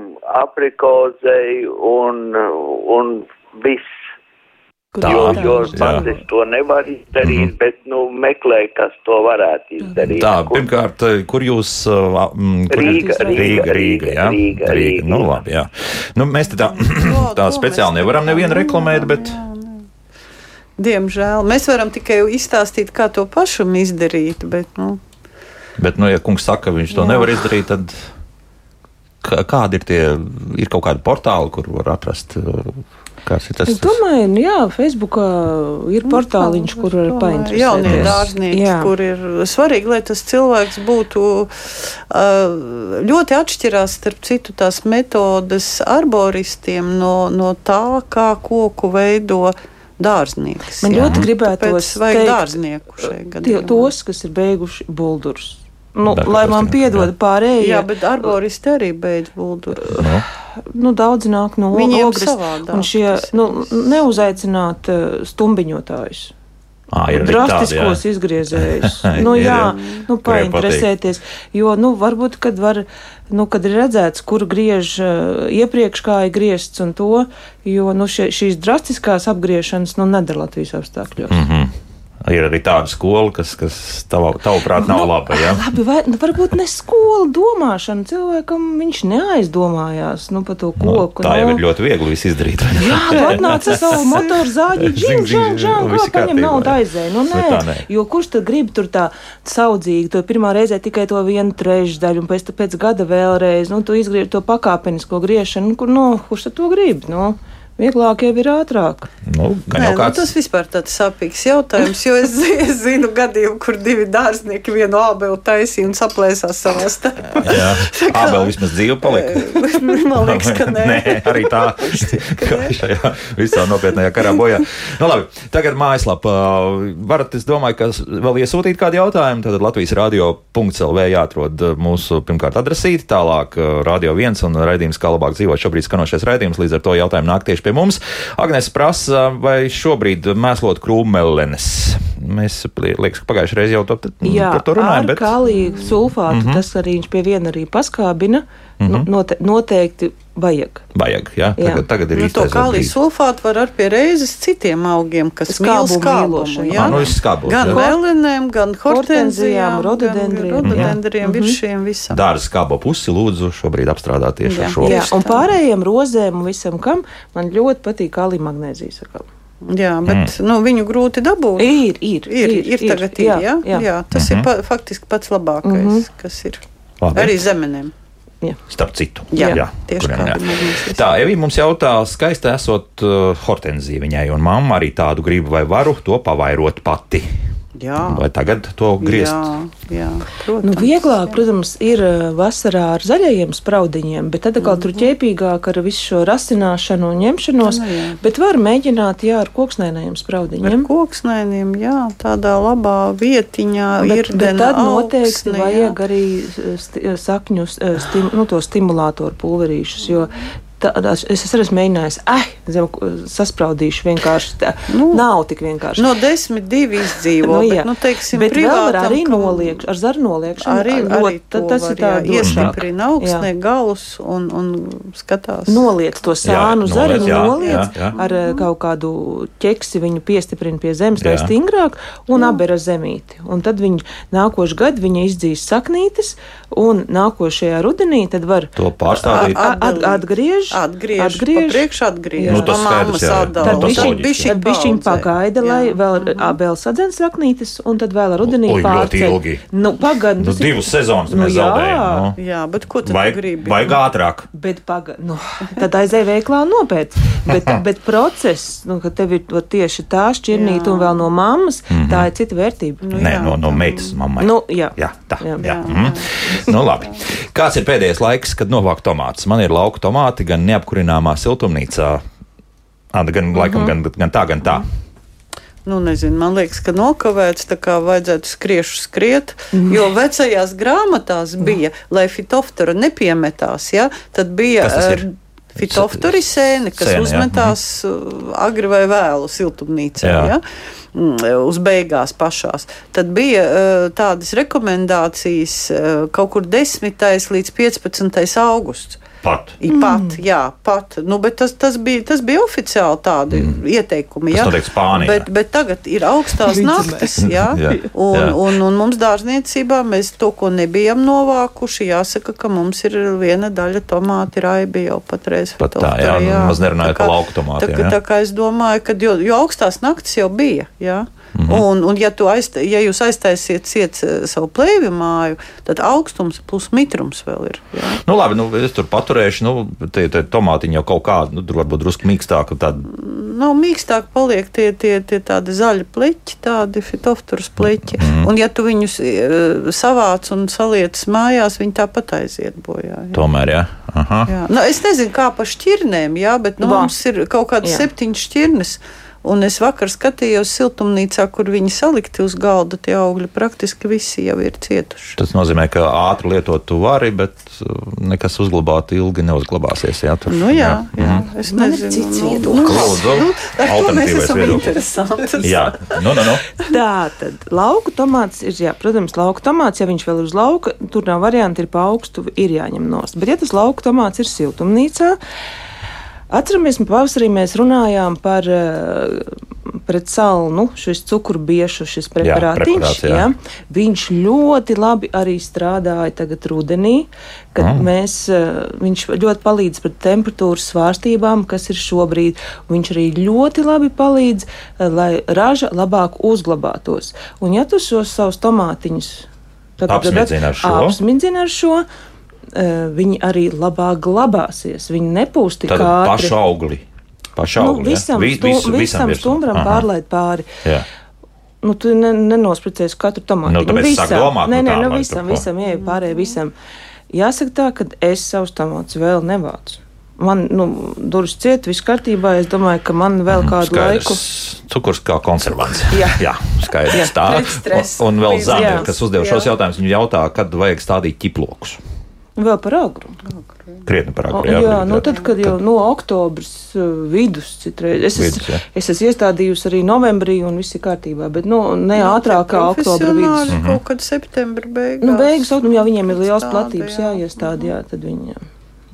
aprikozei un, un viss. Tā, jo, jo pats es to nevaru izdarīt, mm -hmm. bet, nu, meklēju, kas to varētu izdarīt. Tā, kur... pirmkārt, kur jūs. Mm, kur Rīga, Rīga, Rīga, Rīga, jā? Rīga, Rīga, Rīga. Nu, labi, jā. Nu, mēs te tā, tā speciāli nevaram nevienu reklamēt, bet. Diemžēl mēs varam tikai izstāstīt, kā to pašam izdarīt. Bet, nu. bet nu, ja kungs saka, ka viņš to jā. nevar izdarīt, tad kādi ir tie, ir kaut kādi portāli, kur var atrast Kāds ir tas? Es domāju, nu jā, Facebookā ir nu, portāliņš, kur var painteresēties. Jaunie dārznieki, jā. kur ir svarīgi, lai tas cilvēks būtu ļoti atšķirās starp citu tās metodas arboristiem no, no tā, kā koku veido dārznieks. Man jā. ļoti gribētos teikt dārznieku šeit. Tos, kas ir beiguši buldurus Nu, Dar- lai man jā. piedod pārējie. Jā, bet arboristi arī beidz bulduri. Nu, nu, daudz nāk no Viņiem ogres, savādāk un šie nu, neuzaicināt uh, stumbiņotājus. ā, ir arī tādi, jā. Drastiskos izgriezējus. nu, jā, jā. nu, painteresēties. Jo, nu, varbūt, kad var, nu, kad ir redzēts, kur griež uh, iepriekš kā ir griezts un to, jo, nu, šie, šīs drastiskās apgriešanas, nu, nedara Latvijas apstākļos. Mm. Mhm. Ir arī tāda skola, kas, kas tava, tavuprāt nav Nu, laba. Ja? Labi, vai nu, varbūt ne skola domāšana. Cilvēkam viņš neaizdomājās nu, par to Nu, koku. tā jau nu. ir ļoti viegli izdarīt. Jā, tu atnāc ar savu motoru zāģi, Zing, žing, zing, žing, žing, un kā paņem naudu jā. aizēja. Nu, nē, nē. jo kurš tad grib tur tā saudzīgi, to pirmā reizē tikai to vienu trešdaļu, un pēc, pēc gada vēlreiz, nu, tu izgriež to pakāpenisko griešanu, nu, kur, nu, kurš tad to grib, nu? Vieglāk jau ir ātrāk. Nu, gan Nē, nu, kāds tas vispār tāds sāpīgs jautājums, jo es, es zinu gadījumu, kur divi dārznieki vienu ābelu taisīja un saplēsās savā starpā. Jā, Ābeli vismaz dzīve palika. Man liekas, ka nē. nē arī tā. Kā šajā visā nopietnējā karā bojā. Nu, labi, tagad mājaslapā. Varat, es domāju, ka vēl iesūtīt kādu jautājumu. Tad Latvijas radio.lv jāatrod mūsu pirmkārt adresīti, tālāk uh, radio viens un raidījums, kā labāk dzīvot šobrīd skanošais raidījums. Līdz ar to jautājumu nāk tieši pie mums. Agnes prasa, vai šobrīd mēslot krūmelenes. Mēs, liekas, ka pagājušajā reizē jau to, Jā, par to runājām. Bet... kaliju sulfātu mm -hmm. tas arī viņš pie viena arī paskābina. Mm -hmm. note, noteikti vajag. Vajag, jā, Jā. tagad, tagad ir Nu, to īstais kāliju brīdis. sulfātu var ar pie reizes citiem augiem, kas mīl skābumu. jā. Ā, nu, skābos, gan jā. vēlenēm, gan hortenzijām, rododendriem. rododendriem, Mhm. virs šiem visam. Dārza skābo pusi lūdzu šobrīd apstrādāt tieši Jā. ar šo. Jā, un pārējiem rozēm un visam, kam man ļoti patīk kalija magnēzijas. sakām. Jā, bet mm. nu, viņu grūti dabūt. Ir, ir, Ir, ir, ir tagad, ir, jā, jā, jā. jā tas Mhm. ir pa, faktiski pats labākais, mm -hmm. kas ir. Labi. Arī zemenēm. Starp citu, Jā, tieši kuriem kā jā. magnēzijas. Tā, Evī mums jautā, skaista esot uh, hortenzija viņai, un mamma arī tādu grib, vai varu to pavairot pati. Jā, Vai tagad to griezt? jā, jā protams. Nu, vieglāk, protams, ir uh, vasarā ar zaļajiem spraudiņiem, bet tad atkal tur ķēpīgāk ar visu šo rasināšanu un ņemšanos. Nu, jā. Bet var mēģināt, jā, ar koksnēnajiem Ar spraudiņiem. koksnēm, jā, tādā labā vietiņā Bet, ir bet tad noteikti vajag arī sti, sakņu uh, stim, nu, to stimulātoru pulverīšus, jo tā, es, es esmu mēģinājis, ah, zem, saspraudīšu vienkārši. Tā, Nu, nav tik vienkārši. No desmit divi izdzīvo, Nu, bet, jā. nu, teiksim, bet var privātam, arī kam- noliekš, ar zaru noliekšanu. Arī, ļoti- arī tad tas ir tā iestiprina augstnē galus un, un skatās. Noliec to sānu Jā, zariņu, noliec, jā, jā, ar eh, kaut kādu ķeksi, viņu piestiprina pie zemes, lai stingrāk, un apbera zemīti. Un tad viņi nākošu gadu viņa izdzīs saknītes, un nākošajā rudenī tad var To pārstādīt. atgriež, Atgriež, atgriež. priekš atgriež. Nu, tas skaidrs, jā. Tad jā. bišķiņ pagaida, lai vēl, a, vēl sadzen saknītes, un tad vēl rudenī Oi, ļoti pārceļ. ilgi. Nu, pagaid, Nu, divas sezonas Nu, mēs jā. zaudējām. Nu. Jā, bet ko tu Vajag, gribi? vajag ātrāk. Bet paga, nu, tad aizēja veiklā nopēc. Bet, bet process, nu, ka tev ir to tieši tā šķirnīta un vēl no mammas, mm -hmm. tā ir cita vērtība. Nu, Nē, jā. no, no meitas mammai. Nu, jā. Jā, tā Jā. jā. Jā, Mhm. Nu, labi. Kāds ir pēdējais laiks, kad novākt tomātus? Man ir lauka tomāti gan neapkurināmā siltumnīcā, gan, Mhm. laikam, gan, gan tā, gan tā. Nu, nezinu, man liekas, ka nokavēts, tā kā vajadzētu skriešu skriet, Mhm. jo vecajās grāmatās bija, lai fitoftora nepiemetās, ja, tad bija. Fitoftori sēne, kas Sēne, jā. uzmetās uh, agri vai vēlu siltumnīcā. Jā. Ja? Mm, Uz beigās pašās. Tad bija tādas rekomendācijas kaut kur 10. līdz 15. augusts. Pat. I Pat, jā, pat. Nu, bet tas, tas, bija, tas bija oficiāli tādi mm. ieteikumi. Tas jā. notiek Spānijā. Bet, bet tagad ir augstās naktis, jā, Jā, un, jā. un, un mums dārzniecībā mēs to, ko nebijām novākuši, jāsaka, ka mums ir viena daļa tomāti raibi jau patreiz. Pat tā, jā, nu, maz nerunājot par lauku tomātiem, Tā, jā. tā kā es domāju, ka jo, jo augstās naktis jau bija, jā. Mhm. Un, un ja, tu aizta, ja jūs aiztaisiet ciet eh, savu plēvi māju, tad augstums plus mitrums vēl ir. Jā. Nu, labi, nu, es tur paturēšu. Nu, tie, tie tomātiņi jau kaut kādi, nu, tur varbūt drusku mīkstāki. Tādi, Nav mīkstāk paliek tie, tie, tie tādi zaļi pleķi, tādi fitofturus pleķi. Mm. Un ja tu viņus e, savāc un saliec mājās, viņi tāpat aiziet bojā. Jā. tomēr, jā. Aha. Jā. Nu, es nezinu, kā pa šķirnēm, jā, bet nu, Va. mums ir kaut kādas septiņas šķirnes. Un es vakar skatījos siltumnīcā, kur viņi salikti uz galda tie augļi. Praktiski visi jau ir cietuši. Tas nozīmē, ka ātri lietot tu vari, bet uh, nekas uzglabāt ilgi neuzglabāsies. Jā, tur, Nu, jā, jā. jā. es Man ir nezinu. cits nu, viedoklis. nu, nu, alternatīvais viedoklis. Jā, nu, nu, nu. Tā tad lauka tomāts ir, jā, protams, lauka tomāts, ja viņš vēl ir uz lauka, tur nav varianti, ir pa augstu, ir jāņem nost. Bet, ja tas lauka tomāts ir siltumnīcā, atceramies, pavasarī mēs runājām par uh, pret salnu, šis cukurbiešu, šis preparātiņš. preparāts, jā. jā. Viņš ļoti labi arī strādāja tagad rudenī, kad mm. mēs, uh, viņš ļoti palīdz pret temperatūras svārstībām, kas ir šobrīd. Viņš arī ļoti labi palīdz, uh, lai raža labāk uzglabātos. Un ja tu šos savus tomātiņus tagad- Apsmidzini ar šo? apsmidzini ar šo, viņi arī labāk glabāsies. Viņi nepūs tik Tad ātri. pašu augli. Pašu Nu, augli. jā? visam, Vi- stu, visam virsmu. stumbram Aha. pārlaid pāri. Jā. Nu, tu ne, nenospricēsi katru tomātu. Nu, tāpēc sāk domāt, nē, nu, nē, tā, nu, vai visam, visam, ieej pārējai visam. Jāsaka tā, ka es savus tomātus vēl nevācu. Man, nu, durvis ciet, viss kārtībā. Es domāju, ka man vēl kādu laiku. Skaidrs. Cukurs kā konservants. Jā. jā skaidrs. Jā, tā. pretstress. Un, un vēl. Zana, kas uzdeva šos jautājumus, viņa jautā, kad vajag stādīt ķiplokus. Vēl par agru. Krietni par O, agru. jā, nu tad, kad jau no oktobras uh, vidus citreiz. Es, Vidus, esmu, jā. es esmu iestādījusi arī novembrī, un viss ir kārtībā. Bet nu, ne ātrāk kā oktobra vidus. Profesionāļi Kaut kad septembra beigās. Nu, beigas, nu, jā, viņiem ir liels platības jā. jāiestāda, jā, tad viņi.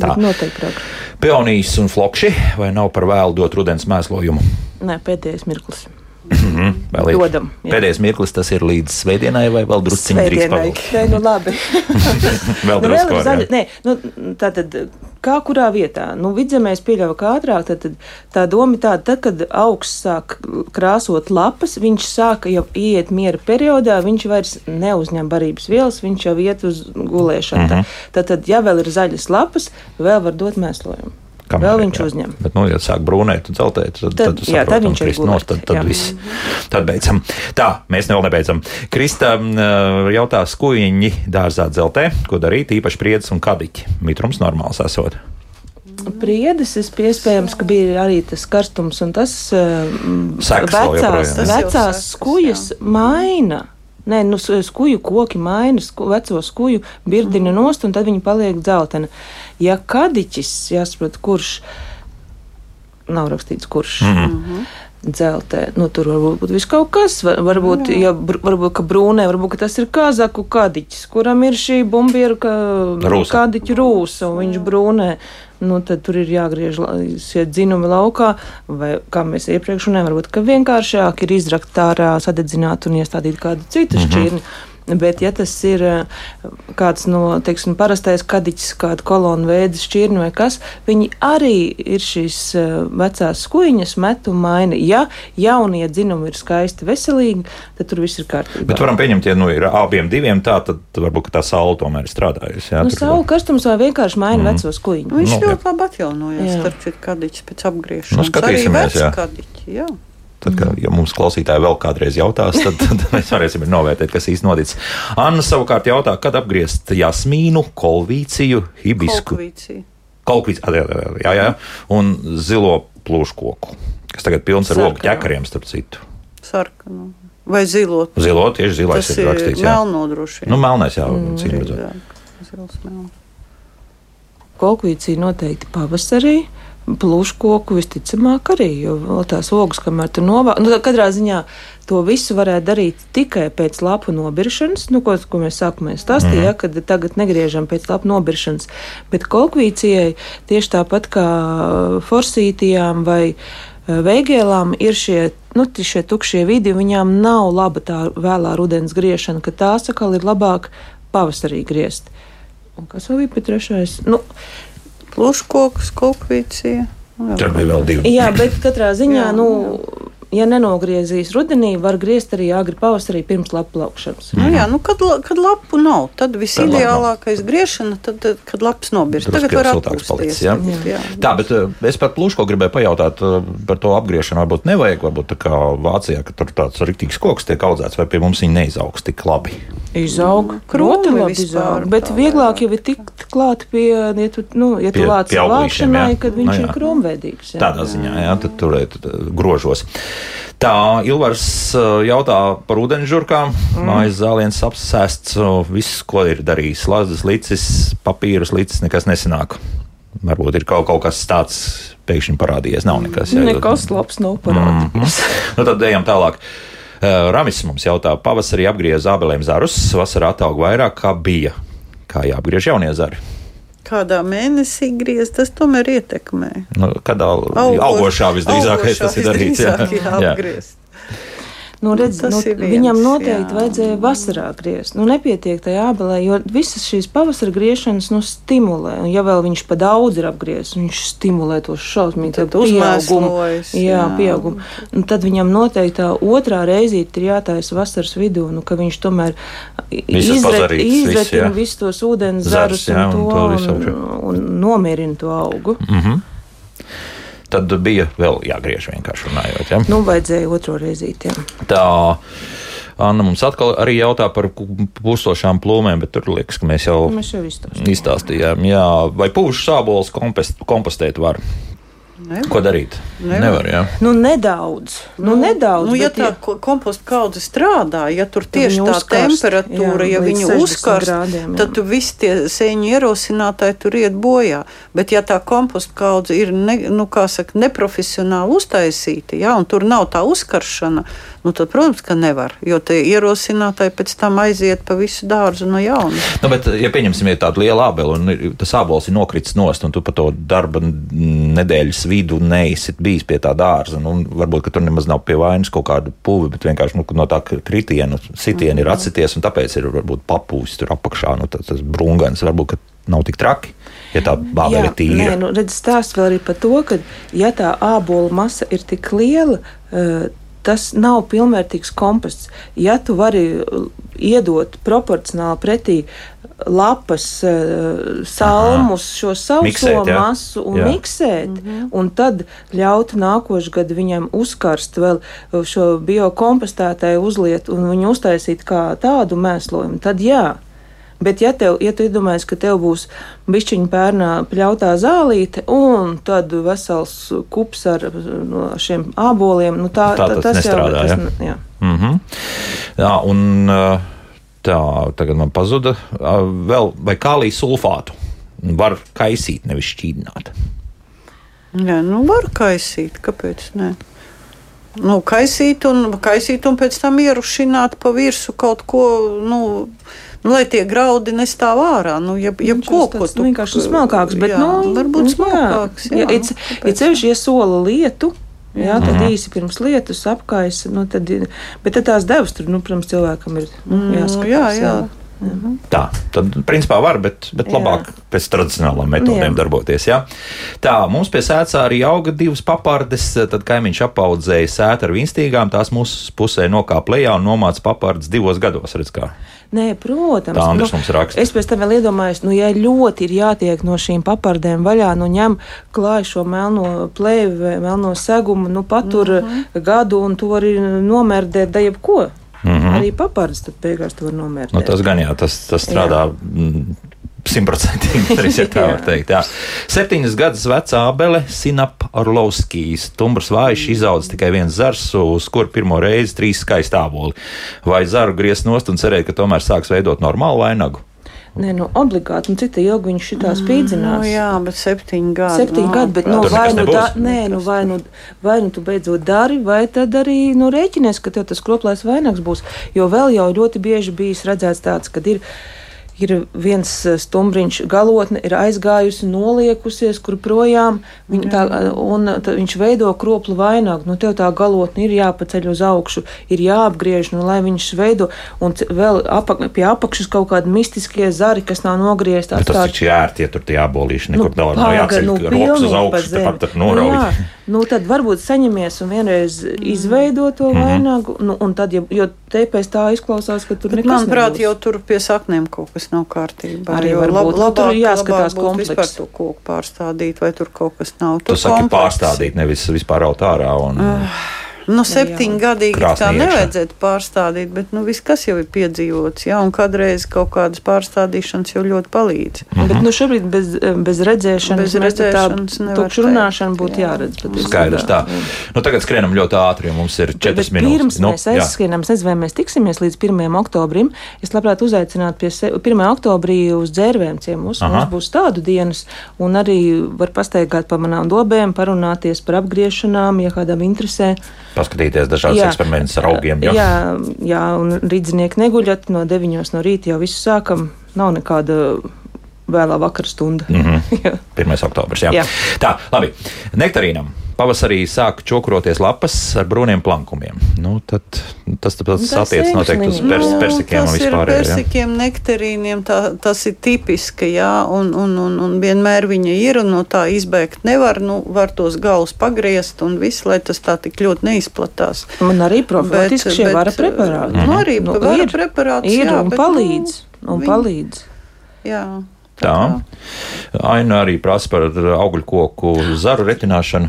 Tā. Noteikti agri. Peonijas un flokši, vai nav par vēlu dot rudens mēslojumu? Nē, pēdējais mirklis. Vēl ir Dodam, jā. Pēdējais mirklis tas ir līdz svētdienai, vai vēl drusciņi drīz palikt? Nē, nu labi. Vēl nu, vēl ir zaļa. Nē, nu, tā tad, kā kurā vietā? Nu, vidzemēs pieļauj kā ātrāk, tad, tad tā doma ir tāda, tad, kad augsts sāk krāsot lapas, viņš sāka jau iet miera periodā, viņš vairs neuzņem barības vielas, viņš jau iet uz gulēšanu. Mhm. Mm -hmm. Tad, tad, ja vēl ir zaļas lapas, vēl var dot mēslojumu. Kamēr, Vēl viņš jā. uzņem. Bet, nu, ja sāk brūnēt un zeltēt, tad, tad, Tad- tad, jā, tad saprotam, viņš arī krist nost, tad, gulēt, tad jā. viss. Tad beidzam. Tā, mēs vēl nebeidzam. Krista m, jautā skuiņi dārzā dzeltē, ko darīt, īpaši priedus un kadiķi. Mitrums normāls esot. Priedes, es iespējams, ka bija arī tas karstums un tas vēl vecās, vecās skujas maina. Nē, nu, skuju koki maina, sku, veco skuju birdina nost, un tad viņi paliek dzeltena. Ja kadiķis, jāsaprot, kurš nav rakstīts, kurš. Mm -hmm. Dzeltē, nu tur var būt viss kaut kas. Var, varbūt, ja, br- varbūt, ka brūnē, varbūt ka tas ir kazaku kadiķis, kuram ir šī bumbieru ka, kadiķa rūsa, un viņš brūnē. Nu, tad tur ir jāgriež šie dzinumi laukā, vai kā mēs iepriekš runājām, varbūt ka vienkāršāk ir izrakt ārā, sadedzināt un iestādīt kādu citu Mhm. šķirni. Bet, ja tas ir eh, kāds no, teiksim, parastais kadiķis, kāda kolona veida šķirne vai kas, viņi arī ir šīs eh, vecās skuiņas, met un maina. Ja jaunie dzinumi ir skaisti, veselīgi, tad tur viss ir kārtībā. Bet varam pieņemt, ja nu, ir abiem diviem tā, tad varbūt ka tā saule tomēr ir strādājusi. Jā, Nu, saule karstums vai vienkārši maina mm. veco Nu, skuiņu. Viņš Nu, ļoti labi atjaunojās, Jā. starp citu, kadiķis pēc apgriešanas. Nu, skatīsimies, Arī jā. veci kadiķi, jā. Tad, kad, ja mums klausītāji vēl kādreiz jautās, tad, tad mēs varēsim novērtēt, kas īsti noticis. Anna savukārt jautā, kad apgriezt jasmīnu, kolvīciju, hibisku, Kolkvīcija. kolkvīciju, jā, jā, jā, un zilo plūškoku, kas tagad pilns ar ogu ķekariem, starp citu. Sarkanu. Vai zilot. Zilo tieši zilais Tas ir ir rakstīts. Jā. melno droši vien. Nu, melnais jau mm, cīm redzot. Kolekvīcija noteikti pavasarī. Plūškoku visticamāk arī, jo vēl tās ogas, kamēr tu novāc, nu, katrā ziņā to visu varētu darīt tikai pēc lapu nobiršanas, nu, ko, ko mēs sākumā stāstījām, mm. kad tagad negriežam pēc lapu nobiršanas. Bet kolekvīcijai tieši tāpat kā forsītijām vai eh, veigēlām ir šie, nu, šie tukšie vidi, viņām nav laba tā vēlā rudens griešana, ka tās atkal ir labāk pavasarī griezt. Un kas vēl bija pie trešais? Nu, Pluškoks, kolkvīcija. Nu. Tur bija vēl divi. Jā, bet katrā ziņā, Jā, jā, nu, ja nenogriezīs rudenī, var griezt arī agri pavasarī pirms lapu plaukšanas. Nu, jā, nu, kad, kad lapu nav, tad visideālākais griešana, tad, tad, kad lapas nobirst. Tagad var siltāks palicis, atpūsties. jā? tagad, jā. Tā, bet eh, es par plūško gribēju pajautāt eh, par to apgriešanu. Varbūt nevajag, varbūt tā kā Vācijā, ka tur tāds rīktīgs koks tiek audzēts, vai pie mums viņi neizaugs tik labi. Izaug, Krūmi ļoti labi izaug, bet tā vieglāk jau ir tikt klāt pie, ja tu, nu, ja tu Pie- lāc pie auglīšiem, vākšanai, jā. kad viņš Nu, jā. ir kromveidīgs. jā. Tādā ziņā, jā, tad turēt eh, grožos. Tā Ilvars uh, jautā par ūdeņžurkām. Mm. Mājas zāliens apsēsts, viss, ko ir darījis. Lazdas līcis, papīrus līcis, nekas nesanāk. Varbūt ir kaut, kaut kas tāds pēkšņi parādījies. Nav nekas. jā, Nekas labs nav parādījies. Mm -hmm. nu, tad ejam tālāk. Uh, Ramis mums jautā, pavasarī apgriez zābelēm zarus, vasarā attaug vairāk, kā bija. Kā jāapgriež jaunie zari? Kādā mēnesī griezt, tas tomēr ietekmē. Nu, kādā augošā visdrīzākais tas ir darīts. Jā, jā, jā. Apgriezt. Nu, redz, nu, ir viens, viņam noteikti jā. vajadzēja vasarā griezt. Nu, nepietiek tajā abelē, jo visas šīs pavasara griešanas nu, stimulē. Un, ja vēl viņš pa daudz ir apgriezis, viņš stimulē to šausmīgu pieaugumu. Jā, jā. pieaugumu. Un tad viņam noteikti tā otrā reizīte ir jātaisa vasaras vidū, nu, ka viņš tomēr izretina visus tos ūdens Zarus, un, un to, un, un nomierina to augu. Mm -hmm. Tad bija vēl jāgriež vienkārši runājot. Ja? Nu, vajadzēja otro reizīti. jā. Tā Anna mums atkal arī jautā par pustošām plūmēm, bet tur liekas, ka mēs jau Mēs jau izstāstījām. Jā, vai pūšu sābols kompest, kompostēt var? Nevar. Ko darīt? Nevar. Nevar jā. Nu, nedaudz. Nu, nedaudz Nu, ja tā ko- komposta kaudze strādā, ja tur tieši tā uzkarst, temperatūra, jā, ja 60 uzkarst, grādiem, jā. tad tu visi tie sēņu ierosinātāji tur iet bojā. Bet ja tā komposta kaudze ir ne, nu, kā saka, neprofesionāli uztaisīta, ja, un tur nav tā uzkaršana, nu, tad, protams, ka nevar, jo tie ierosinātāji pēc tam aiziet pa visu dārzu no jauna. Nu, bet, ja pieņemsim, ir tāda liela abele, un tas abols ir nokritis nost, un tu pa to darba nedēļas vidu neesi bijis pie tā dārza, nu, varbūt tur nemaz nav pie vainas kaut kāda puvi, bet vienkārši nu, no tā kritiena, sitiena ir atsities, un tāpēc ir varbūt papūs tur apakšā, nu, tas, tas brūngans varbūt nav tik traki, ja tā bābele ir tīra. Nē, nu, redz, stāsts vēl arī par to, ka, ja tā ābola masa ir tik liela, uh, tas nav pilnvērtīgs komposts. Ja tu vari uh, iedot proporcionāli pretī lapas, uh, salmus, šo sauso masu un Jā. miksēt, un tad ļaut nākošais gadu viņam uzkarst vēl uh, šo biokompostētāju uzliet un viņu uztaisīt kā tādu mēslojumu, tad jā. Bet, ja, tev, ja tu iedomājies, ka tev būs bišķiņa pērnā pļautā zālīte un tad vesels kups ar no šiem āboliem, nu tā, Tā tā, tas tas jau tas, ja? ne- jā. Mm -hmm. Jā, un tā, tagad man pazuda vēl, vai kālija sulfātu var kaisīt, nevis šķīdināt. Jā, nu var kaisīt, kāpēc ne? Nu, kaisīt, un, kaisīt un pēc tam ierušināt pa virsmu kaut ko, nu, nu lai tie graudi nestāv ārā. Nu, ja, ja Viņš ko, ko nu, vienkārši smalkāks, bet, jā, nu, varbūt nu, smalkāks. Jā, Jā, ja, nu, ja ceļš iesola lietu. Jā, tad Mhm. īsi pirms lietus apkaisa. Nu, tad, bet tad tās devas tur, nu, protams, cilvēkam ir nu, Mm, jāskatās. jā, jā. Tā, tad principā var, bet, bet Jā. labāk pēc tradicionālām metodēm Jā. darboties. Jā. Tā, mums pie sēcā arī auga divas papardes, tad kaimiņš apaudzēja sētu ar vinstīgām, tās mūsu pusē nokāpa lejā un nomāca papardes divos gados. Redz, kā. Nē, protams. Tā Andris mums raksta. Es pēc tam vēl iedomājos, nu, ja ļoti ir jātiek no šīm papardēm vaļā, nu, ņem klāj šo melno plēvi melno segumu, nu, patur Mhm. -huh. gadu un to arī nomērdēt, da jebko. Mm -hmm. Arī papardes tad beigās tu var nomērdēt. Nu, tas gan jā, tas, tas strādā. mm, Simtprocentīgi, ja tā var teikt. Jā. Septiņas gadus vecā abele, Sinap Orlovskijas, stumbrs vājš, izaudzis tikai viens zars, uz kur pirmo reizi trīs skaisti āboli. Vai zaru griezt nost un cerēt, ka tomēr sāks veidot normālu vainagu? Nē, nu, obligāti, un cita ilgi viņš šitā spīdzinās. Nu, jā, bet septiņi gadi. Septiņi nu, gadi, bet nu, Tur vai, nu, da, nē, nu, vai, nu, vai nu tu beidzot dari, vai tad arī nu, rēķinies, ka tev tas kroplais vainags būs. Jo vēl jau ļoti bieži bijis redzēts tāds, kad ir. Ir viens eh, stumbriņš, galotne ir aizgājusi, noliekusies, kur projām, viņa tā, un tā, viņš veido kroplu vainagu. Nu, tev tā galotne ir jāpaceļ uz augšu, ir jāapgriež, nu, lai viņš veido, un vēl apak, pie apakšas kaut kādi mistiskie zari, kas nav nogriezti. Bet tas taču jārt, ja tur tie abolīši nekur Nu, daudz nav paga, jāceļ, nu, ka rokas uz augšu, tāpat tur norauj. Nu. Nu, tad varbūt saņemies un vienreiz izveido to Mhm. vainagu, nu, un tad, ja, jo te pēc tā izklausās, ka tur Bet, nekas manuprāt, nebūs. jau tur pie saknēm kaut kas nav kārtībā. Arī jo varbūt. Nu, tur jāskatās labāk būtu vispār komplekss. to koku pārstādīt, vai tur kaut kas nav. Tu saki komplekss. pārstādīt, nevis vispār raut ārā. Un... Nu, septiņgadīgi tā nevajadzētu pārstādīt, bet nu, viss, kas jau ir piedzīvots, jā, un kādreiz kaut kādas pārstādīšanas jau ļoti palīdz. Mm -hmm. Bet nu, šobrīd bez, bez redzēšanas, Bez te redzēšanas tā teikt, runāšana būtu jā. jāredz. Skaidrs tā. Nu, tagad skrienam ļoti ātri, jo mums ir 4 minūtes. pirms Nu, mēs aizskrienam, nezinu, vai mēs tiksimies līdz 1. oktobrim. Es labprāt uzaicinātu pie se- 1. oktobrī uz dzērvēm ciemos. Mums būs tādu dienas, un arī var pastaigāt pa manām dobēm, parunāties par apgriešanām, ja kādam interesē. Paskatīties dažādas eksperimentus ar augiem. Jā, jā, jā un rīdzinieki neguļat no 9 no rīta jau visu sākam. Nav nekāda vēlā vakara stunda. Mm -hmm. Jā. 1. oktobris. Jā. Jā. Tā, labi. Nektarīnam. Pavasarī sāk čokroties lapas ar brūniem plankumiem. Nu, tad, tas tas attiecas noteikti uz pers, Nu, persikiem un tas ir vispār. persikiem, nektarīniem, tā, tas ir tipiski, jā, un, un, un, un vienmēr viņa ir, un no tā izbēgt nevar, nu, var tos galus pagriezt, un viss, lai tas tā tik ļoti neizplatās. Man arī profilaktiski šie vara preparāti. Nu, arī Nu, vara ir, preparāts, ir jā, un bet, palīdz. Un viņi- palīdz. Jā. Tā. Aina arī prasa par augļu koku zaru retināšanu.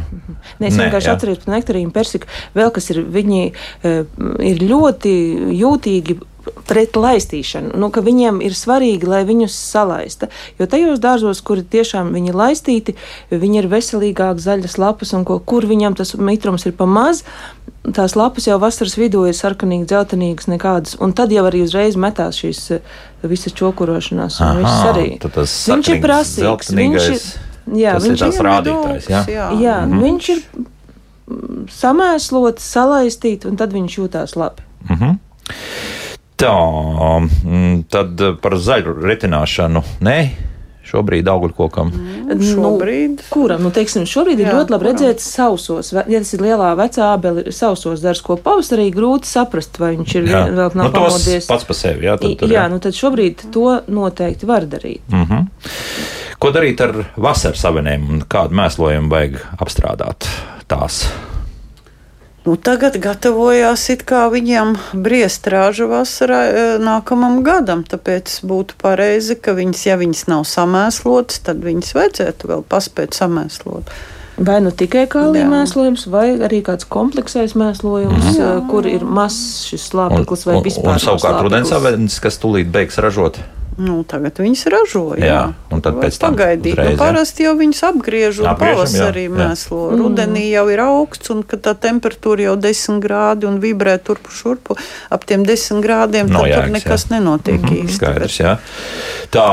Nē, es vienkārši jā. atceros par nektarīnu persiku. Vēl kas ir, viņi e, ir ļoti jūtīgi pret laistīšanu. Nu, ka viņiem ir svarīgi, lai viņus salaista. Jo tajos dārzos, kuri tiešām viņi laistīti, viņi ir veselīgāk, zaļas lapas, un ko, kur viņam tas mitrums ir pa maz. Tās lapas jau vasaras vidū ir sarkanīgi, dzeltenīgas, nekādas. Un tad jau arī uzreiz metās šīs e, visas čokurošanās. un viss Aha, tas Viņš ir prasīgs. Viņš ir, jā, tas ir viņš ir rādītājs. Jā? jā. Jā, mm. viņš ir samēslots, salaistīts, un tad viņš jūtās labi. Mhm. Tā, mm, tad par zaļu retināšanu. Nē, šobrīd augļu kokam. Nu, šobrīd. Nu, kuram? Nu, teiksim, šobrīd ir Jā, ļoti labi kuram? redzēt sausos. Ja tas ir lielā vecā abeli, sausos darbs, ko pavasarī grūti saprast, vai viņš ir Jā. vēl nav nu, pamodies. pats par sevi. Jā, tad, tur, Jā, nu tad šobrīd to noteikti var darīt. Mhm. Ko darīt ar vasaras avenēm un kādu mēslojumu vajag apstrādāt tās? Nu, tagad gatavojās it kā viņam briest rāža vasarā e, nākamam gadam, tāpēc būtu pareizi, ka viņas, ja viņas nav samēslotas, tad viņas vajadzētu vēl paspēt samēslot. Vai nu tikai kālija mēslojums, vai arī kāds kompleksais mēslojums, jā. kur ir mazs šis slāpeklis vai un, vispār. un savukārt nav rudens slāpeklis. avenes, kas tūlīt beigs ražot. Nu, tagad viņas ražo. Jā, Jā, un tad pēc tam pagaidīt. uzreiz, Nu, jā. parasti jau viņas apgriež un Apgriežam, jā, pavasarī jā. mēslo. Rudenī jau ir augsts, un kad tā temperatūra jau 10 grādi un vibrē turpu šurpu ap tiem 10 grādiem, Nav tad tur jēgas, nekas jā. nenotiek Mhm, īsti. Skaidrs, jā. Tā,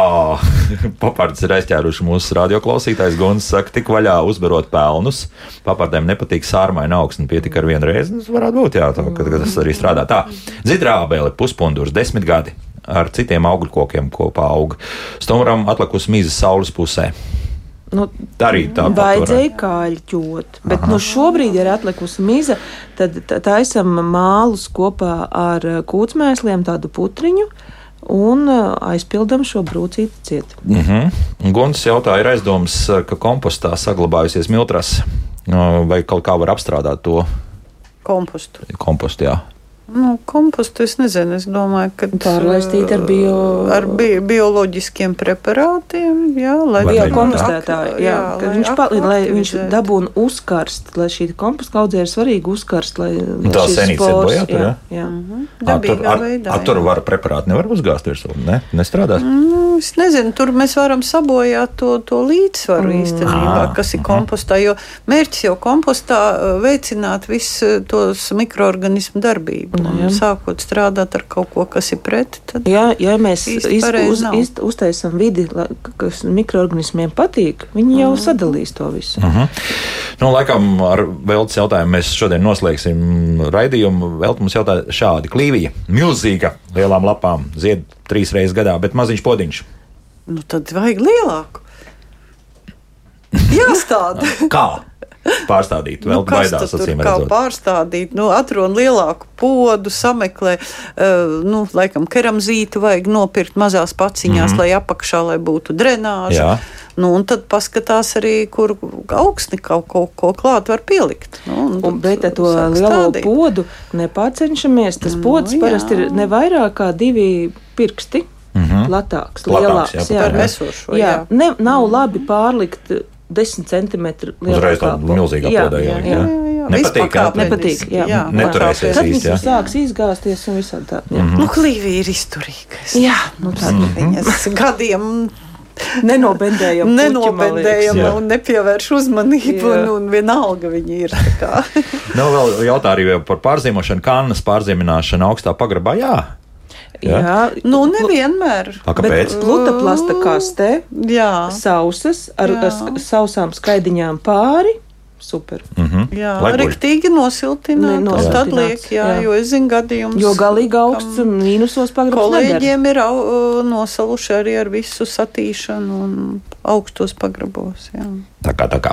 papards ir aizķēruši mūsu radioklausītājs. Guns saka, tik vaļā uzbarot pelnus. Papardēm nepatīk sārmaina augsne, pietika ar vienu reizi. Tas varētu būt, jā, tā, ka, tas arī strādā. Tā, zidrā abēle, puspundurs, desmit gadi. Ar citiem augļu kokiem kopā aug. Stumuram atlikusi mīza saules pusē. Nu, Arī tā Vajadzēja kāļķot, bet nu, šobrīd ir atlikusi miza. Tad taisam mālus kopā ar kūtsmēsliem, tādu putriņu, un eh, aizpildam šo brūcīti ciet. Mm -hmm. Guns jautāja, ir aizdoms, ka kompostā saglabājusies miltras. Vai kaut kā var apstrādāt to Kompostu. kompostu? Jā. Nu, kompostu es nezinu. Es domāju, ka Pārlaistīt ar bio- ar bi bioloģiskiem preparātiem. Jā, lai Vai Jā, arī kompostētāji, jā, jā, lai kad viņš, pa, lai viņš dabūna uzkarst, lai šī komposta audzē ir svarīgi uzkarst, lai Tā senītes ir spores- bojā tur, jā? jā. Ar, tur, Dabīgā ar, veidā, ar tur jā. var preparāti nevar uzgāzt virsū. Ne? Nestrādās. Nu, es nezinu, tur mēs varam sabojāt to, to līdzsvaru mm. īstenībā, Ah, kas ir kompostā. Jo mērķis jau kompostā uh, veicināt visu tos mikroorganismu darbību. Un sākot strādāt ar kaut ko, kas ir pret, tad Jā, ja mēs iz, uz, iz, uztaisām vidi, kas mikroorganismiem patīk, viņi jau sadalīs to visu. Uh -huh. nu, laikam ar Veltes jautājumu mēs šodien noslēgsim raidījumu. Veltes mums jautāja šādi. Klīvija, milzīga, lielām lapām, zied trīs reizes gadā, bet maziņš podiņš. nu, tad vajag lielāku. Jāstāda. Kā pārstādīt? Vēl Nu, baidās, acīm kā redzot. pārstādīt? Nu, atrod lielāku podu, sameklē, uh, nu, laikam, keramzītu vajag nopirkt mazās paciņās, mm -hmm. lai apakšā lai būtu drenāža. Jā. Nu, un tad paskatās arī, kur augsni kaut ko, ko klāt var pielikt. Nu, un Un, bet ar to lielo stādīt. podu nepārcenšamies. Tas Nu, pods jā. parasti ir ne vairāk kā divi pirksti. Mhm. Platāks, Platāks, lielāks. jā, jā. Par esošo, jā. jā. Ne, nav labi pārlikt 10 centimetru Uzreiz lielākā tāda milzīga Jā, aplodē jā, jā. jā. jā. Nepatīk, jā? Vispakāpeniski, Nepatīk, jā. jā. Neturēsies Tad viņš jā. sāks izgāzties un visādi tā. Jā, Mhm. Nu, Klīvī ir izturīgais. jā nu tā. Mhm. Viņas gadiem Nenobendējam. nenobendējam un nepievērš uzmanību, un, un vienalga viņi ir. tā kā. Nu, vēl jautā arī par pārzīmošanu, kannas pārzīmināšanu augstā pagrabā. Jā, Jā. Jā, Nu, nevienmēr. A, kāpēc? Bet Plutaplasta kastē, Jā, sausas ar, Jā. ar sausām skaidiņām pāri. Super. Jā Lai guļ. riktīgi nosiltināt. Ne- un Tad liek, jā, jā. jo es zinu gadījumus. Jo galīgi augsts un mīnusos pagrabs nedara. Kolēģiem ir au, nosaluši arī ar visu satīšanu un augstos pagrabos. Jā. Tā kā tā kā.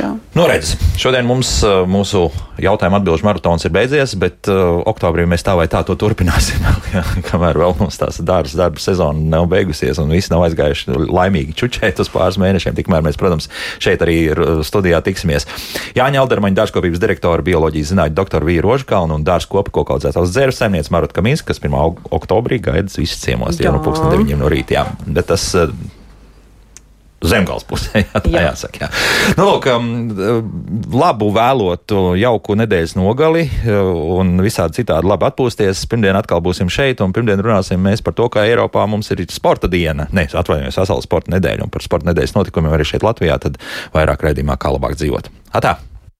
Jā. Nu, redz, šodien mums uh, mūsu jautājuma atbildžu maratons ir beidzies, bet uh, oktobrī mēs tā vai tā to turpināsim. jā, kamēr vēl mums tās dārza darba sezona nav beigusies un viss nav aizgājuši laimīgi čučēt uz pāris mēnešiem, tikmēr mēs, protams, šeit arī uh, studijā tiksimies. Jāņa Aldermaņa dārzkopības direktora, bioloģijas zinātņu doktora Vīra Rožkalna un koku audzētājs dzēru saimnieks Marot Kamins, kas 1. oktobrī gaida visus ciemos Jā. pulksten 9 no rīta. Jā. Bet tas Zemgals pusē, jā, tā Jā. jāsaka. Jā. Nu, lūk, um, labu vēlotu, jauku nedēļas nogali uh, un visādi citādi labi atpūsties. Pirmdien atkal būsim šeit, un pirmdien runāsim mēs par to, kā Eiropā mums ir sporta diena. Nē, atvainojos, vesela sporta nedēļa, un par sporta nedēļas notikumiem arī šeit Latvijā, tad vairāk raidījumā, kā labāk dzīvot. Atā!